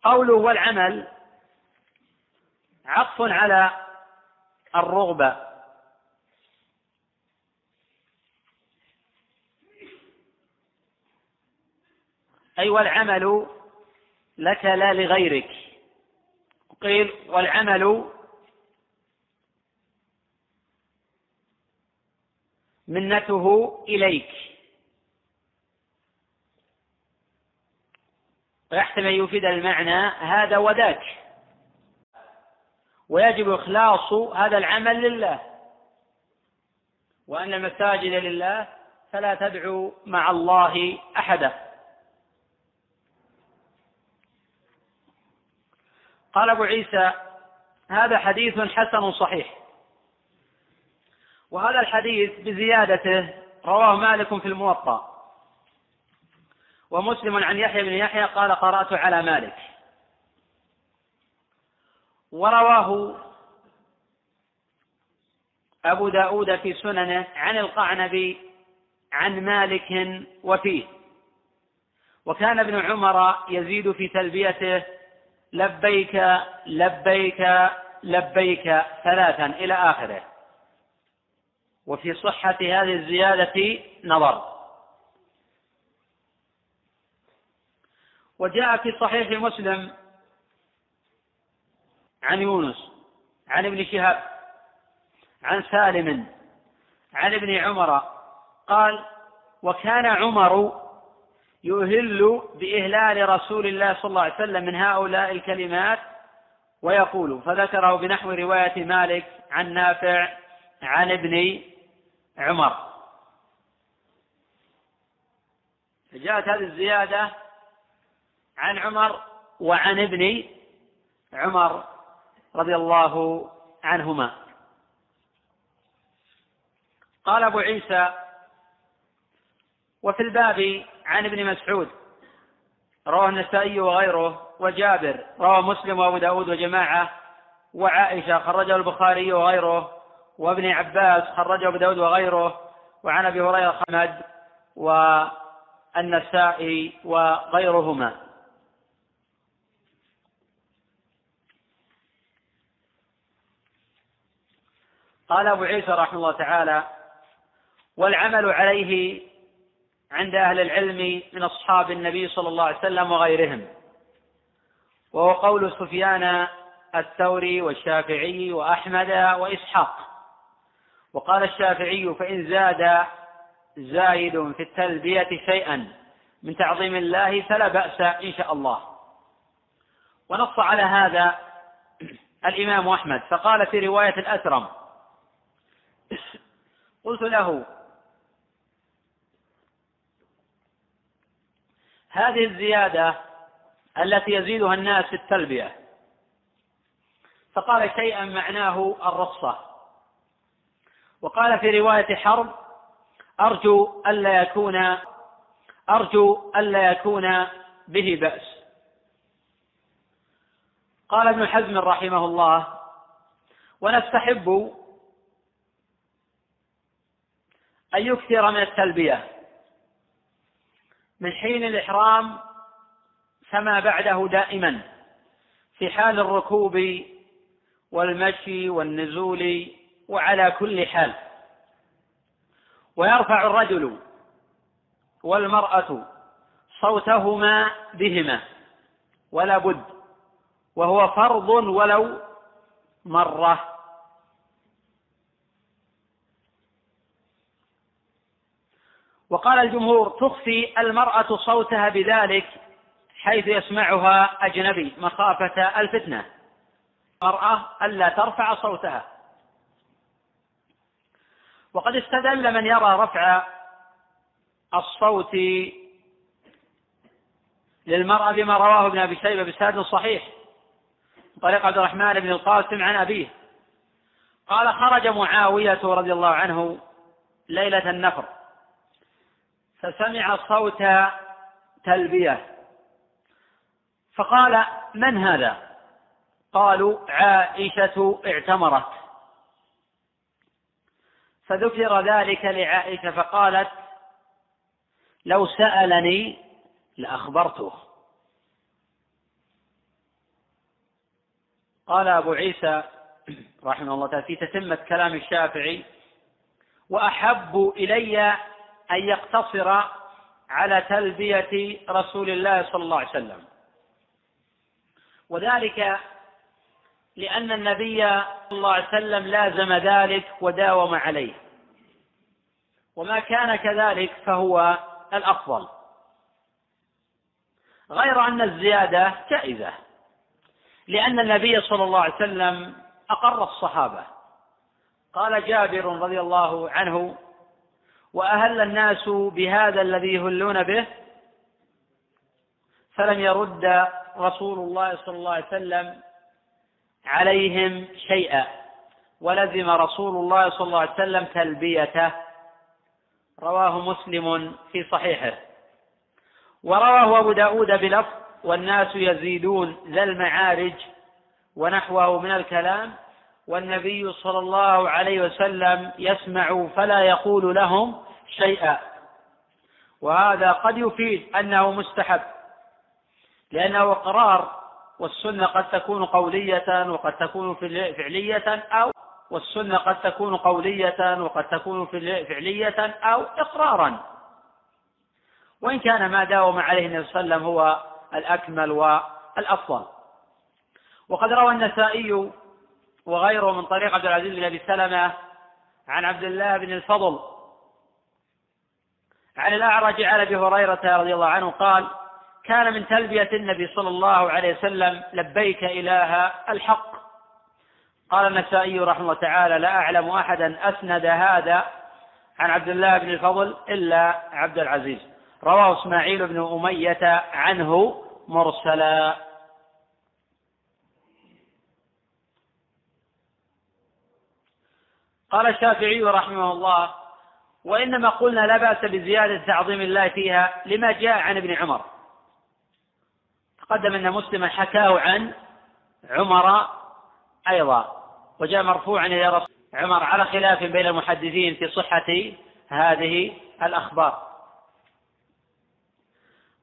قوله والعمل عطف على الرغبة. أي والعمل لك لا لغيرك. قيل والعمل منته إليك. ويحتمل أن يفيد المعنى هذا وذاك ويجب إخلاص هذا العمل لله. وأن المساجد لله فلا تدعو مع الله أحدا. قال أبو عيسى هذا حديث حسن صحيح. وهذا الحديث بزيادته رواه مالك في الموطأ. ومسلم عن يحيى بن يحيى قال قرأت على مالك. ورواه أبو داود في سننه عن القعنبي عن مالك وفيه. وكان ابن عمر يزيد في تلبيته لبيك لبيك لبيك ثلاثا إلى آخره. وفي صحة هذه الزيادة نظر. وجاء في صحيح مسلم عن يونس عن ابن شهاب عن سالم عن ابن عمر قال وكان عمر يهل بإهلال رسول الله صلى الله عليه وسلم من هؤلاء الكلمات ويقول فذكره بنحو رواية مالك عن نافع عن ابن عمر. جاءت هذه الزيادة عن عمر وعن ابن عمر رضي الله عنهما. قال أبو عيسى وفي الباب عن ابن مسعود رواه النسائي وغيره وجابر رواه مسلم وأبو داود وجماعة وعائشة خرجه البخاري وغيره وابن عباس خرجه أبو داود وغيره وعن أبي هريرة حمد والنسائي وغيرهما. قال أبو عيسى رحمه الله تعالى والعمل عليه عند أهل العلم من أصحاب النبي صلى الله عليه وسلم وغيرهم. وهو قول سفيان الثوري والشافعي وأحمد وإسحاق. وقال الشافعي فإن زاد زايد في التلبية شيئا من تعظيم الله فلا بأس إن شاء الله. ونص على هذا الإمام أحمد. فقال في رواية الأسرم قلت له هذه الزيادة التي يزيدها الناس في التلبية. فقال شيئا معناه الرصة وقال في رواية حرب أرجو ألا يكون أرجو ألا يكون به بأس. قال ابن حزم رحمه الله ونستحب أن يكثر من التلبية. من حين الإحرام فما بعده دائما في حال الركوب والمشي والنزول وعلى كل حال. ويرفع الرجل والمرأة صوتهما بهما ولا بد وهو فرض ولو مرة. وقال الجمهور تخفي المرأة صوتها بذلك حيث يسمعها أجنبي مخافة الفتنة. المرأة ألا ترفع صوتها. وقد استدل من يرى رفع الصوت للمرأة بما رواه ابن أبي شيبة بسند صحيح. طريق عبد الرحمن بن القاسم عن أبيه. قال خرج معاوية رضي الله عنه ليلة النفر. فسمع صوت تلبية. فقال من هذا؟ قالوا عائشة اعتمرت. فذكر ذلك لعائشة فقالت لو سألني لأخبرته. قال أبو عيسى رحمه الله تعالى في تتمة كلام الشافعي وأحب إلي أن يقتصر على تلبية رسول الله صلى الله عليه وسلم. وذلك لأن النبي صلى الله عليه وسلم لازم ذلك وداوم عليه. وما كان كذلك فهو الأفضل. غير أن الزيادة جائزة لأن النبي صلى الله عليه وسلم أقر الصحابة. قال جابر رضي الله عنه وأهل الناس بهذا الذي يهلون به فلم يرد رسول الله صلى الله عليه وسلم عليهم شيئا ولزم رسول الله صلى الله عليه وسلم تلبيته. رواه مسلم في صحيحه. ورواه أبو داود بلفظ والناس يزيدون ذا المعارج ونحوه من الكلام والنبي صلى الله عليه وسلم يسمع فلا يقول لهم شيئا. وهذا قد يفيد أنه مستحب لأنه قرار والسنة قد تكون قولية وقد تكون فعلية أو والسنة قد تكون قولية وقد تكون فعلية أو إقرارا. وإن كان ما داوم عليه النبي صلى الله عليه وسلم هو الأكمل والأفضل. وقد روى النسائي وغيره من طريق عبد العزيز بن أبي سلمة عن عبد الله بن الفضل عن الأعرج عن أبي هريرة رضي الله عنه قال كان من تلبية النبي صلى الله عليه وسلم لبيك إله الحق. قال النسائي رحمه الله تعالى لا أعلم أحدا أسند هذا عن عبد الله بن الفضل إلا عبد العزيز. رواه إسماعيل بن أمية عنه مرسلا. قال الشافعي رحمه الله وإنما قلنا لا بأس بزيادة تعظيم الله فيها لما جاء عن ابن عمر. تقدم أن مسلما حكاه عن عمر أيضا وجاء مرفوعا إلى رسول عمر على خلاف بين المحدثين في صحة هذه الأخبار.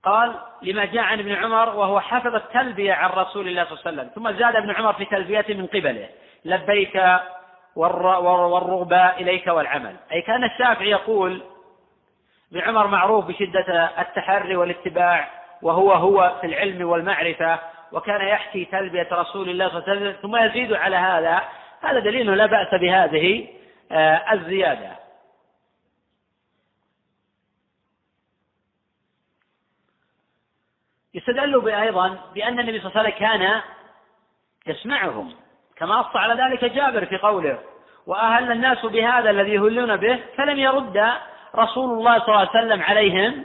قال لما جاء عن ابن عمر وهو حفظ التلبية عن رسول الله صلى الله عليه وسلم ثم زاد ابن عمر في تلبيته من قبله لبيك والرغبة إليك والعمل. أي كان الشافعي يقول ابن عمر معروف بشدة التحري والاتباع وهو هو في العلم والمعرفة وكان يحكي تلبية رسول الله صلى الله عليه وسلم ثم يزيد على هذا. هذا دليل لا بأس بهذه آه، الزيادة. يستدل أيضا بأن النبي صلى الله عليه وسلم كان يسمعهم. كما نص على ذلك جابر في قوله وأهل الناس بهذا الذي يهلون به فلم يرد رسول الله صلى الله عليه وسلم عليهم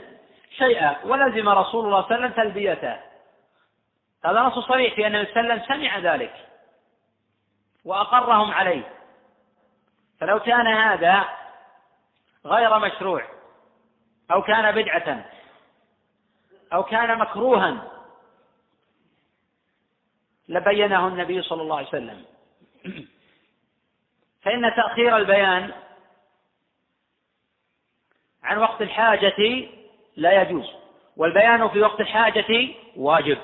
شيئا ولزم رسول الله صلى الله عليه وسلم تلبيته. هذا نص صريح في النبي صلى الله عليه وسلم سمع ذلك وأقرهم عليه. فلو كان هذا غير مشروع أو كان بدعة أو كان مكروها لبينه النبي صلى الله عليه وسلم. فإن تأخير البيان عن وقت الحاجة لا يجوز والبيان في وقت الحاجة واجب.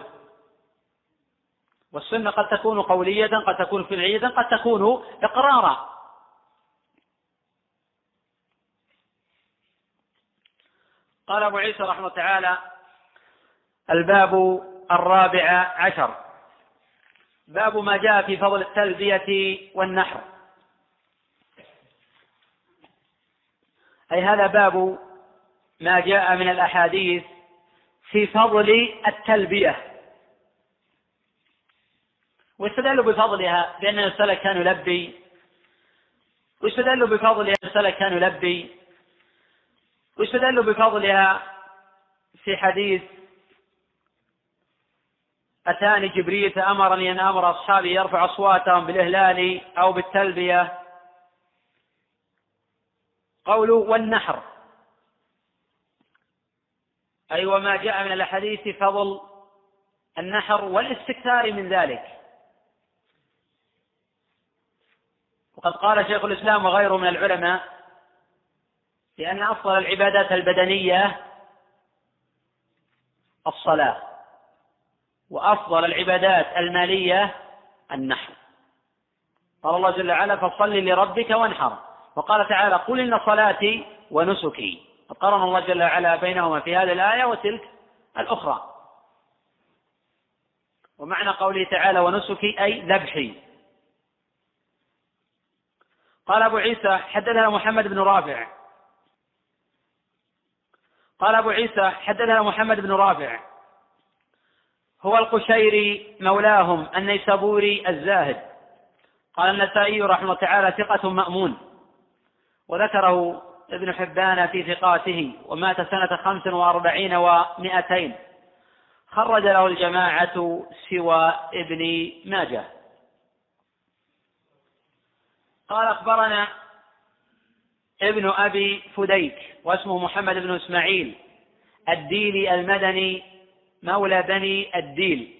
والسنة قد تكون قولية قد تكون فعلية قد تكون إقرارا. قال أبو عيسى رحمه تعالى الباب الرابع عشر. باب ما جاء في فضل التلبية والنحر. أي هذا باب ما جاء من الأحاديث في فضل التلبية. واستدلوا بفضلها بأن السلك كان يلبي. واستدلوا بفضلها السلك كان يلبي. واستدلوا بفضلها في حديث أتاني جبريل فأمرني أن أمر أصحابي يرفع أصواتهم بالإهلال أو بالتلبية. قولوا والنحر. أي وما جاء من الأحاديث فضل النحر والاستكثار من ذلك. وقد قال شيخ الإسلام وغيره من العلماء بأن أفضل العبادات البدنية الصلاة. وأفضل العبادات المالية النحر. قال الله جل وعلا فصل لربك وانحر. وقال تعالى قل إن صلاتي ونسكي. فقرن الله جل وعلا بينهما في هذه الآية وتلك الأخرى. ومعنى قوله تعالى ونسكي أي ذبحي. قال أبو عيسى حدثنا محمد بن رافع. قال أبو عيسى حدثنا محمد بن رافع. هو القشيري مولاهم النيسابوري الزاهد. قال النسائي رحمه الله تعالى ثقة مأمون. وذكره ابن حبان في ثقاته ومات سنة خمس وأربعين ومائتين خرج له الجماعة سوى ابن ماجه. قال أخبرنا ابن أبي فديك واسمه محمد بن إسماعيل الديلي المدني مولى بني الديل.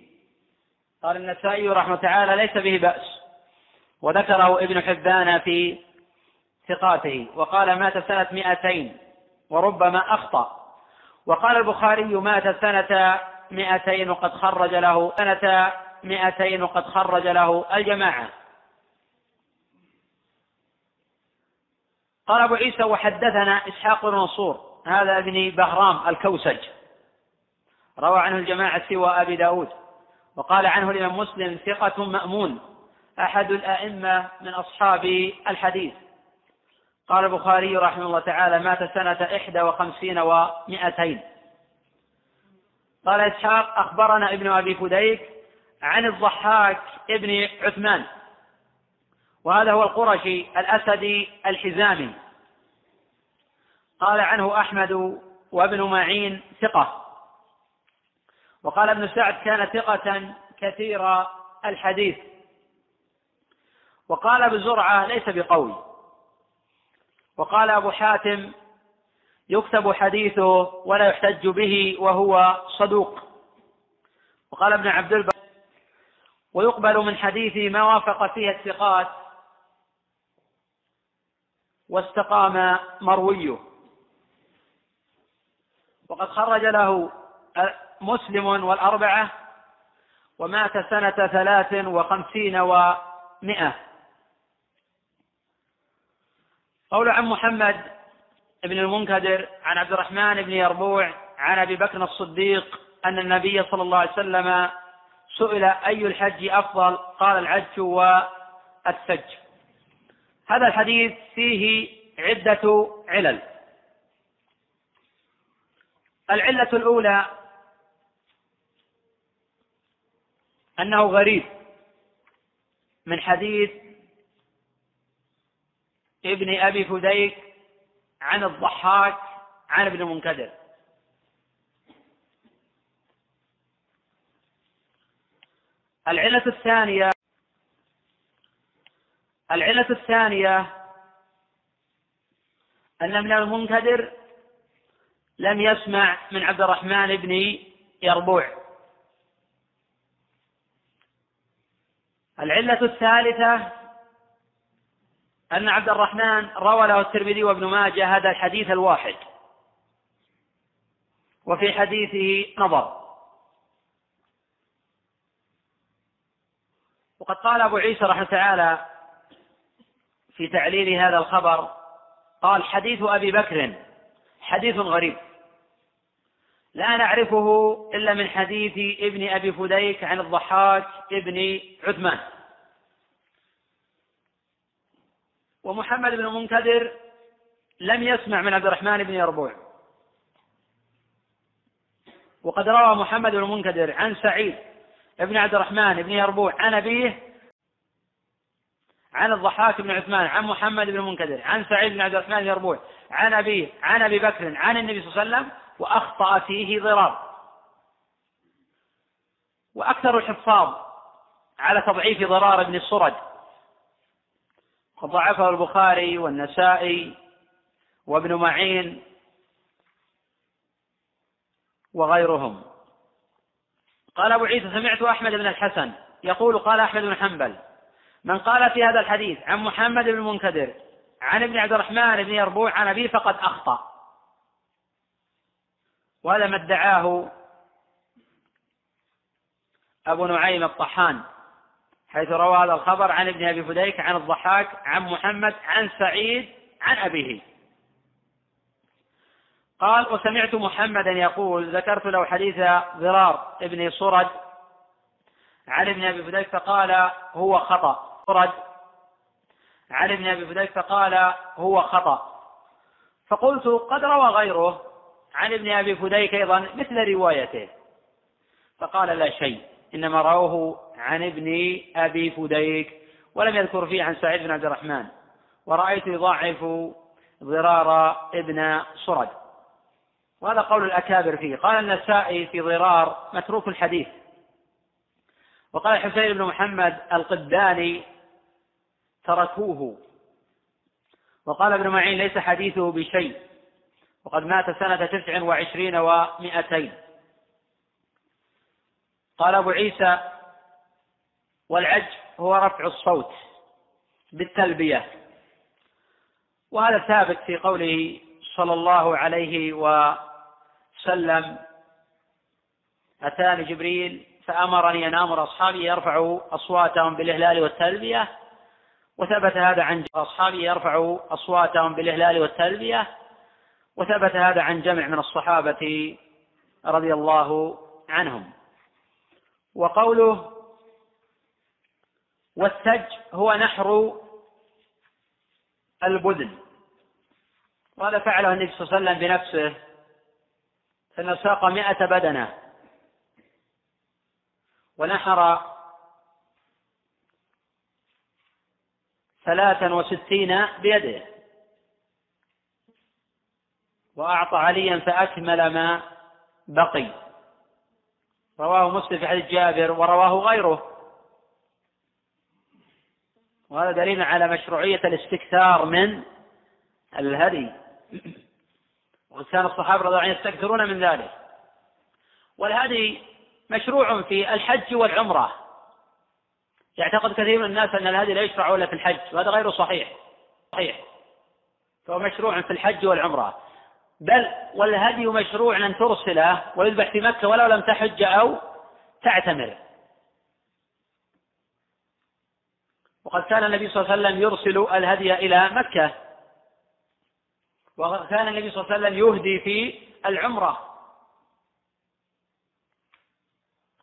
قال النسائي رحمه تعالى ليس به بأس. وذكره ابن حبان في ثقاته. وقال مات سنة مئتين وربما أخطأ. وقال البخاري مات سنة مئتين وقد خرج له سنة مئتين وقد خرج له الجماعة. قال أبو عيسى وحدثنا إسحاق بن منصور هذا ابن بهرام الكوسج. روى عنه الجماعة سوى أبي داود وقال عنه الإمام مسلم ثقة مأمون أحد الأئمة من أصحاب الحديث. قال البخاري رحمه الله تعالى مات سنة إحدى وخمسين ومائتين قال إسحاق أخبرنا ابن أبي فديك عن الضحاك ابن عثمان وهذا هو القرشي الأسدي الحزامي. قال عنه أحمد وابن معين ثقة. وقال ابن سعد كان ثقة كثير الحديث. وقال ابو زرعة ليس بقوي. وقال أبو حاتم يكتب حديثه ولا يحتج به وهو صدوق. وقال ابن عبد البر ويقبل من حديثه ما وافق فيه الثقات واستقام مرويه. وقد خرج له مسلم والأربعة ومات سنة ثلاث وخمسين ومائة قول عن محمد بن المنكدر عن عبد الرحمن بن يربوع عن أبي بكر الصديق أن النبي صلى الله عليه وسلم سئل أي الحج أفضل؟ قال العج والسج. هذا الحديث فيه عدة علل. العلة الأولى أنه غريب من حديث ابن أبي فديك عن الضحاك عن ابن المنكدر العلة الثانية العلة الثانية أن ابن المنكدر لم يسمع من عبد الرحمن بن يربوع. العلة الثالثة أن عبد الرحمن روى له الترمذي وابن ماجه هذا الحديث الواحد. وفي حديثه نظر. وقد قال أبو عيسى رحمه تعالى في تعليل هذا الخبر قال حديث أبي بكر حديث غريب. لا نعرفه إلا من حديث ابن أبي فديك عن الضحاك ابن عثمان. ومحمد بن المنكدر لم يسمع من عبد الرحمن بن يربوع. وقد روى محمد بن المنكدر عن سعيد بن عبد الرحمن بن يربوع عن أبيه عن الضحاك بن عثمان عن محمد بن المنكدر عن سعيد بن عبد الرحمن بن يربوع عن أبيه عن أبي بكر عن النبي صلى الله عليه وسلم وأخطأ فيه ضرار. وأكثر الحفاظ على تضعيف ضرار بن الصرد قد ضعفه البخاري والنسائي وابن معين وغيرهم. قال أبو عيسى سمعت أحمد بن الحسن يقول قال أحمد بن حنبل من قال في هذا الحديث عن محمد بن المنكدر عن ابن عبد الرحمن بن يربوع عن أبيه فقد أخطأ. وهذا ما ادعاه أبو نعيم الطحان حيث روى هذا الخبر عن ابن أبي فديك عن الضحاك عن محمد عن سعيد عن أبيه. قال وسمعت محمدا يقول ذكرت له حديث ضرار ابن صرد عن ابن أبي فديك فقال هو خطأ. صرد عن ابن أبي فديك فقال هو خطأ. فقلت قد روى غيره. عن ابن أبي فديك أيضا مثل روايته. فقال لا شيء إنما رواه عن ابن أبي فديك ولم يذكر فيه عن سعيد بن عبد الرحمن. ورأيت يضاعف ضرار ابن صرد وهذا قول الأكابر فيه. قال النسائي في ضرار متروك الحديث. وقال حسين بن محمد القداني تركوه وقال ابن معين ليس حديثه بشيء وقد مات سنة تسع وعشرين ومائتين قال أبو عيسى والعج هو رفع الصوت بالتلبية. وهذا ثابت في قوله صلى الله عليه وسلم أتاني جبريل فأمرني أن أمر أصحابي يرفعوا أصواتهم بالإهلال والتلبية وثبت هذا عن أصحابه يرفعوا أصواتهم بالإهلال والتلبية وثبت هذا عن جمع من الصحابة رضي الله عنهم. وقوله والسج هو نحر البدن. وهذا فعله النبي صلى الله عليه وسلم بنفسه فإنه ساق مئة بدنة. ونحر ثلاثا وستين بيده. وأعطى عليا فأكمل ما بقي. رواه مسلم في حديث جابر ورواه غيره. وهذا دليل على مشروعية الاستكثار من الهدي. وكان الصحابة رضي الله عنهم يستكثرون من ذلك. والهدي مشروع في الحج والعمرة. يعتقد كثير من الناس أن الهدي لا يشرع إلا في الحج وهذا غير صحيح. صحيح. فهو مشروع في الحج والعمرة. بل والهدي مشروع أن ترسله ويذبح في مكة ولو لم تحج أو تعتمر. وقد كان النبي صلى الله عليه وسلم يرسل الهدي إلى مكة. وكان النبي صلى الله عليه وسلم يهدي في العمرة.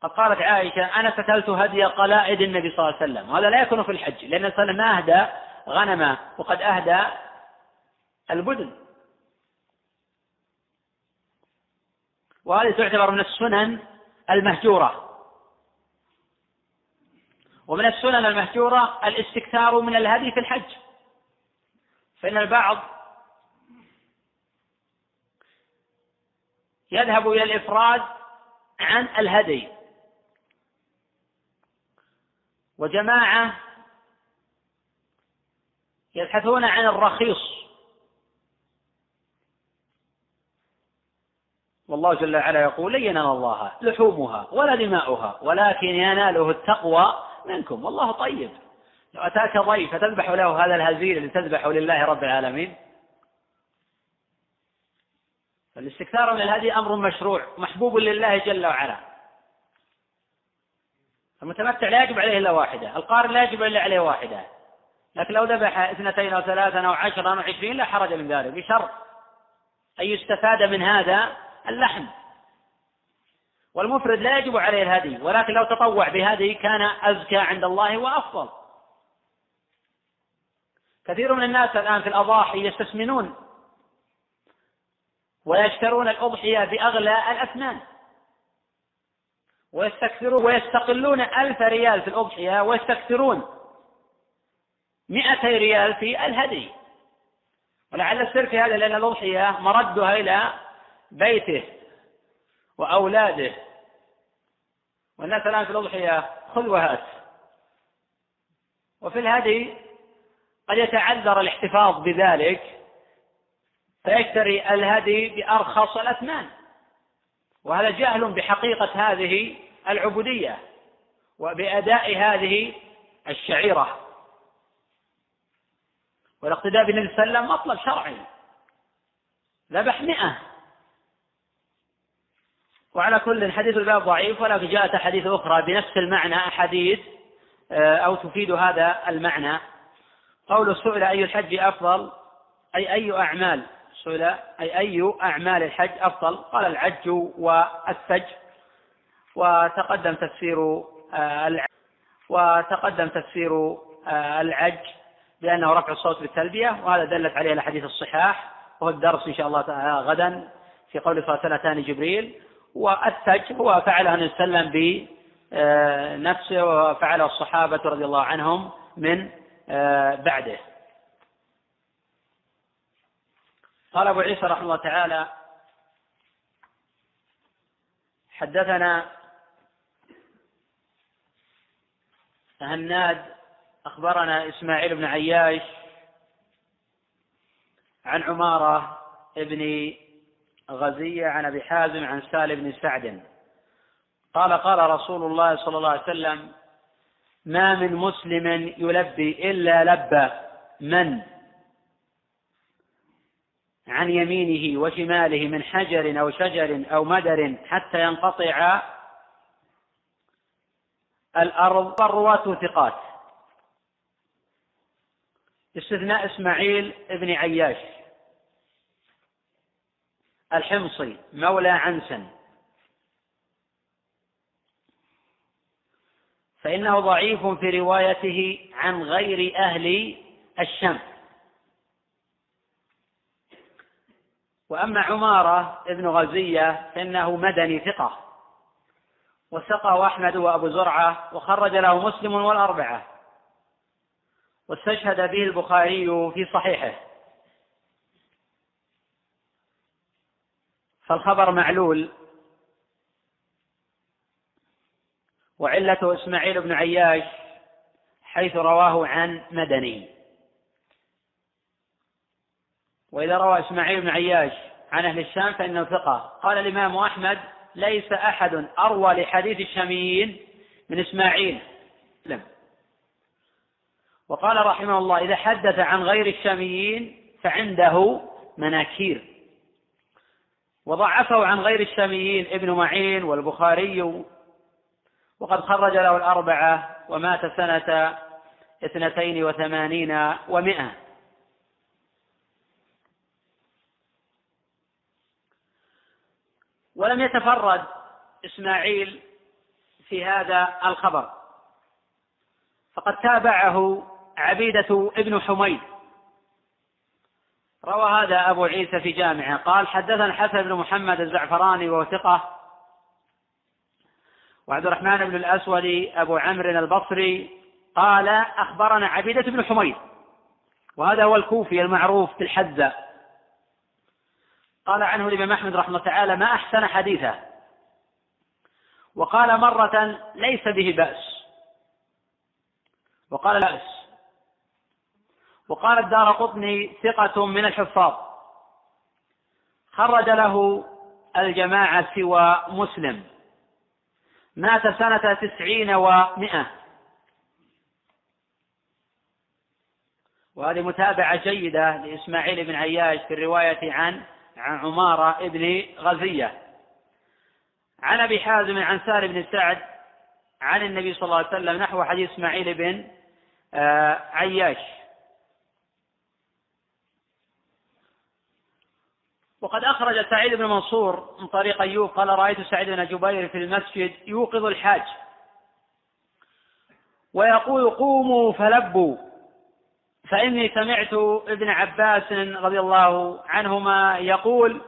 قد قالت عائشة أنا فتلت هدي قلائد النبي صلى الله عليه وسلم. وهذا لا يكون في الحج لأن صلى الله عليه وسلم ما أهدى غنما وقد أهدى البدن. وهذه تعتبر من السنن المهجورة. ومن السنن المهجورة الاستكثار من الهدي في الحج. فإن البعض يذهب إلى الإفراد عن الهدي. وجماعة يبحثون عن الرخيص. والله جل وعلا يقول لن ينال الله لحومها ولا دماؤها ولكن يناله التقوى منكم. والله طيب. لو أتاك ضيف فتذبح له هذا الهزيل اللي تذبحه لله رب العالمين؟ فالاستكثار من الهدي أمر مشروع محبوب لله جل وعلا. المتمتع لا يجب عليه إلا واحدة القارن لا يجب إلا عليه واحدة. لكن لو ذبح اثنتين أو ثلاثا أو عشرا أو عشرين لا حرج من ذلك بشرط أن يستفاد من هذا اللحم. والمفرد لا يجب عليه الهدي ولكن لو تطوع بهدي كان أزكى عند الله وأفضل. كثير من الناس الآن في الأضاحي يستثمنون ويشترون الأضحية بأغلى الأثمان. ويستكثرون ويستقلون ألف ريال في الأضحية ويستكثرون مئتي ريال في الهدي. ولعل السر في هذا لأن الأضحية مردها إلى بيته وأولاده. والناس الآن في الأضحية خذ وهات. وفي الهدي قد يتعذر الاحتفاظ بذلك فيشتري الهدي بأرخص الأثمان. وهذا جهل بحقيقة هذه العبودية وبأداء هذه الشعيرة. والاقتداء بالنبي صلى الله عليه وسلم مطلب شرعي. ذبح مئة. وعلى كل حديث الباب ضعيف ولكن جاءت أحاديث أخرى بنفس المعنى أحاديث آه، أو تفيد هذا المعنى. قول سئل أي الحج أفضل؟ أي أي أعمال؟ سئل أي أي أعمال الحج أفضل؟ قال العج والثج وتقدم تفسير آه، العج وتقدم تفسير آه، العج بأنه رفع الصوت بالتلبية وهذا دلت عليه الأحاديث الصحاح وهو الدرس إن شاء الله تعالى غدا في قول صلى الله عليه جبريل. والثج هو فعله النبي صلى الله عليه وسلم بنفسه وفعله الصحابة رضي الله عنهم من آه، بعده. قال أبو عيسى رحمه الله تعالى حدثنا هناد أخبرنا إسماعيل بن عياش عن عمارة ابن غزية عن أبي حازم عن سالم بن سعد. قال قال رسول الله صلى الله عليه وسلم ما من مسلم يلبي إلا لبى من؟ عن يمينه وشماله من حجر أو شجر أو مدر حتى ينقطع الأرض الرواة ثقات. باستثناء إسماعيل بن عياش. الحمصي مولى عنسن. فإنه ضعيف في روايته عن غير أهل الشام وأما عمارة ابن غزية فإنه مدني ثقة. وثقة أحمد وأبو زرعة وخرج له مسلم والأربعة. واستشهد به البخاري في صحيحه. فالخبر معلول. وعلة إسماعيل بن عياش حيث رواه عن مدني. وإذا روى إسماعيل بن عياش عن أهل الشام فإنه ثقة. قال الإمام أحمد ليس أحد أروى لحديث الشاميين من إسماعيل. لم وقال رحمه الله إذا حدث عن غير الشاميين فعنده مناكير. وضعفه عن غير الشاميين ابن معين والبخاري. وقد خرج له الأربعة ومات سنة اثنتين وثمانين ومائة ولم يتفرد إسماعيل في هذا الخبر. فقد تابعه عبيدة ابن حميد. روى هذا أبو عيسى في جامعه. قال حدثنا حسن بن محمد الزعفراني وهو ثقة وعبد الرحمن بن الأسود أبو عمرو البصري قال أخبرنا عبيدة بن حميد وهذا هو الكوفي المعروف بالحزة قال عنه الإمام أحمد رحمه الله تعالى ما أحسن حديثه. وقال مرة ليس به بأس. وقال لا بأس. وقال الدار قطني ثقة من الحفاظ. خرج له الجماعة سوى مسلم. مات سنة تسعين ومائة وهذه متابعة جيدة لإسماعيل بن عياش في الرواية عن عن عمارة ابن غزية. عن أبي حازم عن سار بن سعد عن النبي صلى الله عليه وسلم نحو حديث إسماعيل بن آه، عياش. وقد أخرج سعيد بن منصور من طريق أيوب قال رأيت سعيد بن جبير في المسجد يوقظ الحاج ويقول قوموا فلبوا فإني سمعت ابن عباس رضي الله عنهما يقول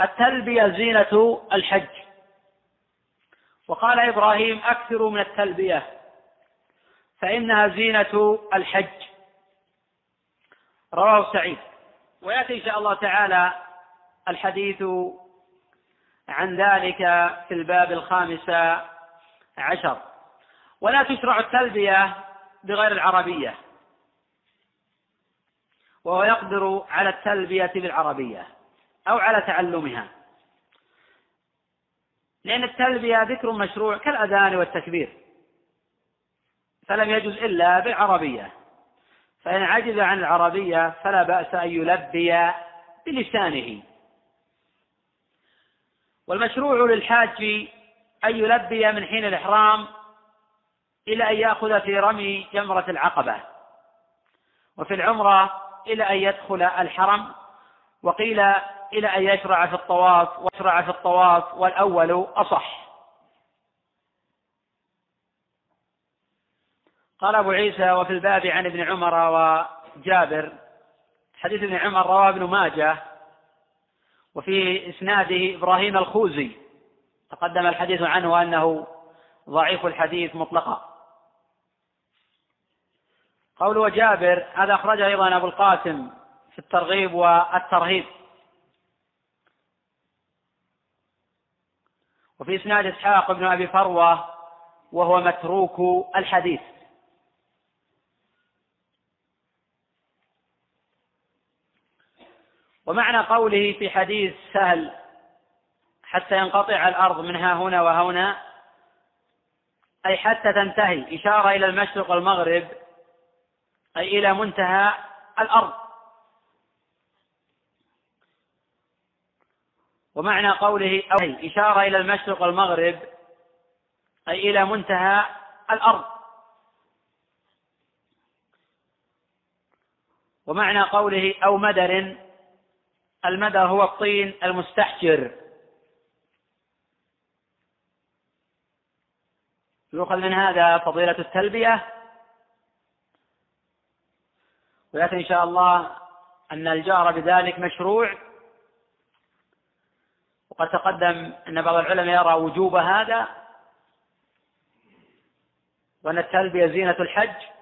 التلبية زينة الحج. وقال إبراهيم أكثروا من التلبية فإنها زينة الحج. رواه سعيد. ويأتي إن شاء الله تعالى الحديث عن ذلك في الباب الخامس عشر. ولا تشرع التلبية بغير العربية. وهو يقدر على التلبية بالعربية أو على تعلمها. لأن التلبية ذكر مشروع كالأذان والتكبير. فلم يجوز إلا بالعربية. فإن عجز عن العربية فلا بأس أن يلبي بلسانه. والمشروع للحاج أن يلبي من حين الإحرام إلى أن يأخذ في رمي جمرة العقبة وفي العمرة إلى أن يدخل الحرم وقيل إلى أن يشرع في الطواف ويشرع في الطواف والأول أصح. قال أبو عيسى وفي الباب عن ابن عمر وجابر. حديث ابن عمر رواه ابن ماجه وفي إسناده إبراهيم الخوزي. تقدم الحديث عنه أنه ضعيف الحديث مطلقا. قول وجابر هذا أخرجه أيضا أبو القاسم في الترغيب والترهيب. وفي إسناد إسحاق بن أبي فروة وهو متروك الحديث. ومعنى قوله في حديث سهل حتى ينقطع الأرض منها هنا وهنا أي حتى تنتهي إشارة إلى المشرق والمغرب أي إلى منتهى الأرض. ومعنى قوله أو إشارة إلى المشرق والمغرب أي إلى منتهى الأرض. ومعنى قوله أو مدر المدر هو الطين المستحجر. يؤخذ من هذا فضيلة التلبية. ويأتي إن شاء الله أن الجار بذلك مشروع. وقد تقدم أن بعض العلماء يرى وجوب هذا. وأن التلبية زينة الحج.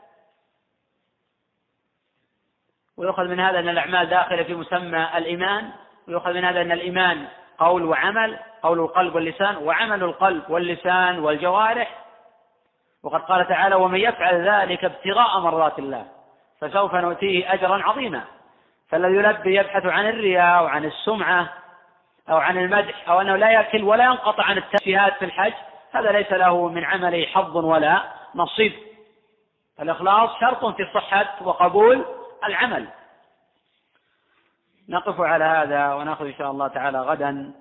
ويؤخذ من هذا أن الأعمال داخلة في مسمى الإيمان ويؤخذ من هذا أن الإيمان قول وعمل قول القلب واللسان وعمل القلب واللسان والجوارح. وقد قال تعالى ومن يفعل ذلك ابتغاء مرضات الله فسوف نؤتيه أجرا عظيما. فالذي يلبي يبحث عن الرياء وعن السمعة أو عن المدح أو أنه لا يأكل ولا ينقطع عن التشبيهات في الحج هذا ليس له من عمله حظ ولا نصيب. الإخلاص شرط في صحة وقبول العمل. نقف على هذا ونأخذ إن شاء الله تعالى غدا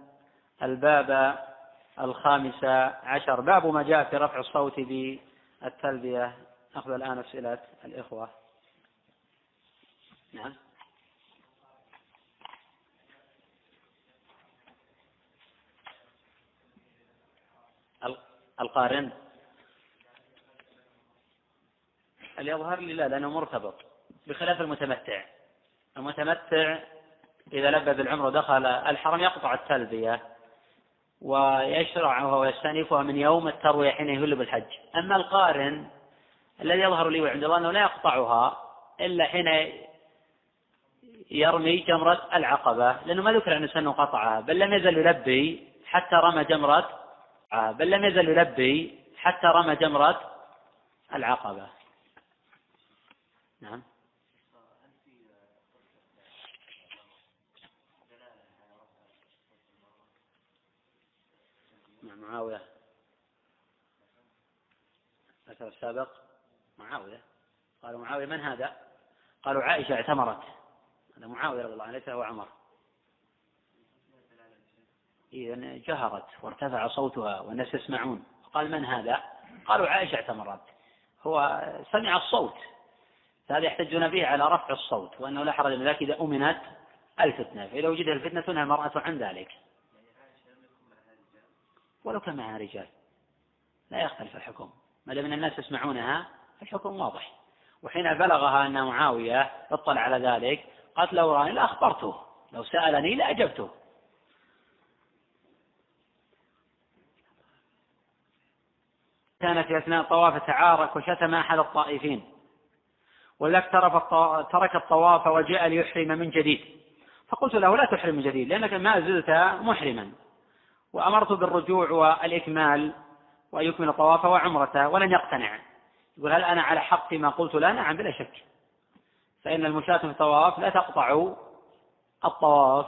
الباب الخامس عشر. باب ما جاء في رفع الصوت بالتلبية. نأخذ الآن أسئلة الإخوة. نعم. القارن. اللي يظهر لي؟ لا لأنه مرتبط. بخلاف المتمتع. المتمتع إذا لبى بالعمر ودخل الحرم يقطع التلبية ويشرعها ويستأنفها من يوم التروية حين يهل بالحج. أما القارن الذي يظهر لي عند الله أنه لا يقطعها إلا حين يرمي جمرة العقبة لأنه ما ذكر أن سنه قطعها بل لم يزل يلبي حتى رمى جمرة بل لم يزل يلبي حتى رمى جمرة العقبة. نعم مع معاوية. ذكر السابق معاوية. قالوا معاوية من هذا؟ قالوا عائشة اعتمرت. هذا معاوية رضي الله عنه ليس هو عمر. إذا جهرت وارتفع صوتها والناس يسمعون. قال من هذا؟ قالوا عائشة اعتمرت. هو سمع الصوت فهذا يحتجون به على رفع الصوت وأنه لا حرج من ذلك إذا أمنت الفتنة فإذا وجدت الفتنة تنهى المرأة عن ذلك. ولو كان معها رجال. لا يختلف الحكم. ما دام الناس يسمعونها الحكم واضح. وحين بلغها أن معاوية اطلع على ذلك قالت لو راني لاخبرته لو سألني لاجبته كان في أثناء الطواف تعارك وشتم أحد الطائفين ولذلك ترك الطواف وجاء ليحرم من جديد. فقلت له لا تحرم من جديد لأنك ما زلت محرما. وأمرت بالرجوع والإكمال وأن يكمل طوافه وعمرته ولن يقتنع. يقول هل أنا على حق فيما قلت؟ لا نعم بلا شك. فإن المشاة في الطواف لا تقطع الطواف.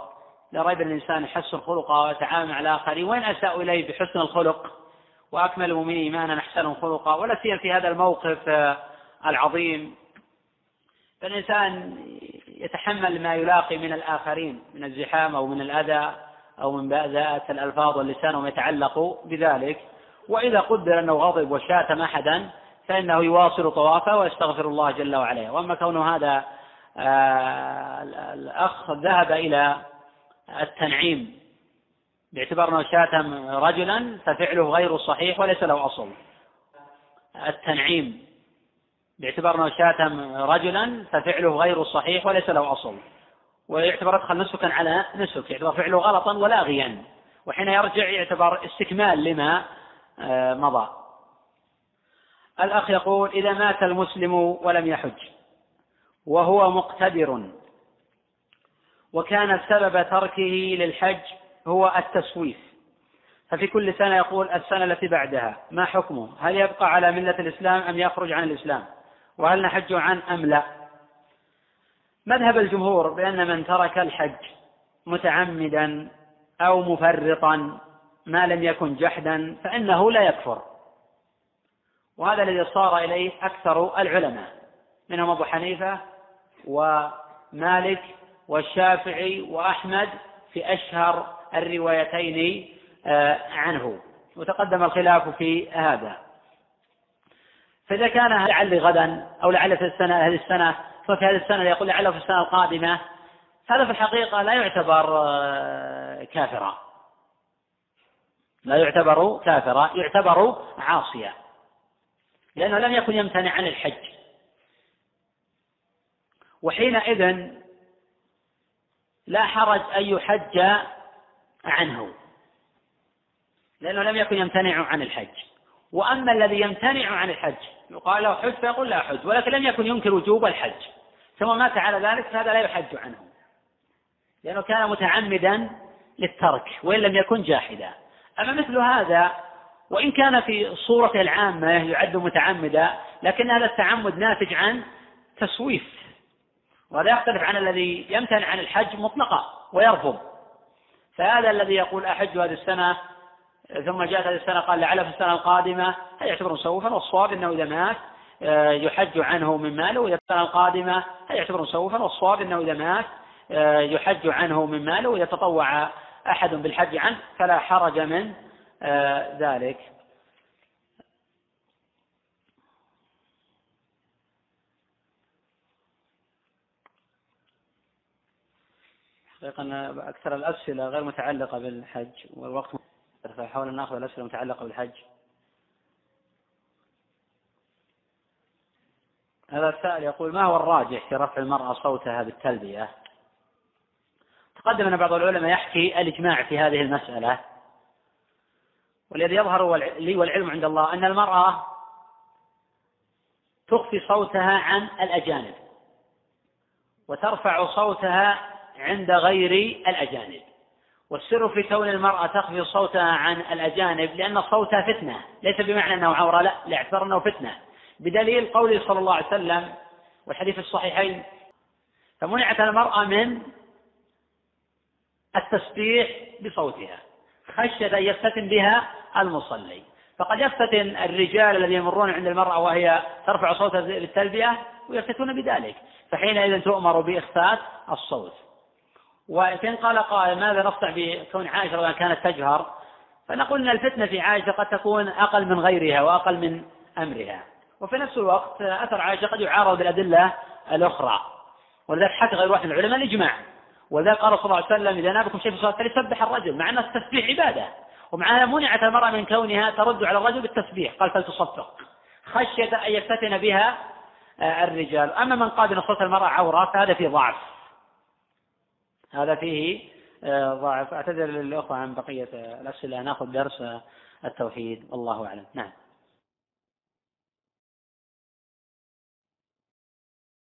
لا ريب الإنسان يحسن خلقه ويتعامل مع الآخرين. وإن أساءوا إليه بحسن الخلق وأكمل المؤمنين إيمانا أحسنهم خلقا ولا سيما في هذا الموقف العظيم. فالإنسان يتحمل ما يلاقي من الآخرين من الزحام أو من الأذى. أو من ذات الألفاظ واللسان وما يتعلق بذلك. وإذا قدر أنه غضب وشاتم أحدا فإنه يواصل طوافه ويستغفر الله جل وعلا. وأما كون هذا آه، الأخ ذهب إلى التنعيم باعتبار أنه شاتم رجلا ففعله غير صحيح وليس له أصل. التنعيم باعتبار أنه شاتم رجلا ففعله غير صحيح وليس له أصل. ويعتبر أدخل نسكا على نسك يعتبر فعله غلطا ولاغيا وحين يرجع يعتبر استكمال لما آه، مضى. الأخ يقول إذا مات المسلم ولم يحج وهو مقتدر وكان سبب تركه للحج هو التسويف. ففي كل سنة يقول السنة التي بعدها ما حكمه؟ هل يبقى على ملة الإسلام أم يخرج عن الإسلام؟ وهل نحج عن أم لا؟ مذهب الجمهور بأن من ترك الحج متعمدا أو مفرطا ما لم يكن جحدا فإنه لا يكفر. وهذا الذي صار إليه أكثر العلماء منهم أبو حنيفة ومالك والشافعي وأحمد في أشهر الروايتين آه، عنه. وتقدم الخلاف في هذا. فإذا كان لعل غدا أو لعل في السنة هذه السنة في هذه السنة يقول لعله في السنة القادمة. هذا في الحقيقة لا يعتبر آه، كافرا. لا يعتبر كافرا يعتبر عاصيا. لأنه لم يكن يمتنع عن الحج. وحينئذ لا حرج أن يحج عنه. لأنه لم يكن يمتنع عن الحج. وأما الذي يمتنع عن الحج يقال له حج فيقول لا حج ولكن لم يكن ينكر وجوب الحج. ثم مات على ذلك فهذا لا يحج عنه. لأنه كان متعمدا للترك وإن لم يكن جاحدا. أما مثل هذا وإن كان في صورته العامة يعد متعمدا لكن هذا التعمد ناتج عن تسويف. وهذا يختلف عن الذي يمتنع عن الحج مطلقا ويرفض. فهذا الذي يقول أحج هذه السنة ثم جاءت هذه السنة قال لعل في السنة القادمة هل يعتبر مسوفا؟ والصواب أنه إذا مات يحج عنه من ماله وإذا السنة القادمة هل يعتبر مسوفا؟ والصواب أنه إذا مات آه، يحج عنه من ماله وإذا تطوع أحد بالحج عنه فلا حرج من آه، ذلك. حقيقة أكثر الأسئلة غير متعلقة بالحج والوقت فحاول أن نأخذ الأسئلة المتعلقة بالحج. هذا السائل يقول ما هو الراجح في رفع المرأة صوتها بالتلبية؟ تقدم أن بعض العلماء يحكي الإجماع في هذه المسألة. والذي يظهر لي والعلم عند الله أن المرأة تخفي صوتها عن الأجانب وترفع صوتها عند غير الأجانب. والسر في كون المرأة تخفي صوتها عن الأجانب لأن صوتها فتنة ليس بمعنى أنه عورة لا لاعتبار أنه فتنة. بدليل قوله صلى الله عليه وسلم والحديث الصحيحين فمنعت المرأة من التسبيح بصوتها خشية أن يفتتن بها المصلي. فقد يفتتن الرجال الذين يمرون عند المرأة وهي ترفع صوتها بالتلبية ويفتتون بذلك فحينئذ تؤمر بإخفاء الصوت. وإن قال قائل ماذا نصنع بكون عائشة رضي كانت تجهر؟ فنقول أن الفتنة في عائشة قد تكون أقل من غيرها وأقل من أمرها. وفي نفس الوقت أثر عائشة قد يعارض بالأدلة الأخرى. ولذلك حتى غير واحد من العلماء الإجماع. ولذلك قال صلى الله عليه وسلم إذا نابكم شيء في الصلاة فليسبح الرجل مع أن التسبيح عبادة. ومع منعت المرأة من كونها ترد على الرجل بالتسبيح. قال فلتصفق خشية أن يفتن بها الرجال. أما من قال بأن صوت المرأة عورة فهذا فيه ضعف. هذا فيه آه، ضعف. أعتذر للأخوة عن بقية الأسئلة. نأخذ درس التوحيد. والله أعلم. نعم.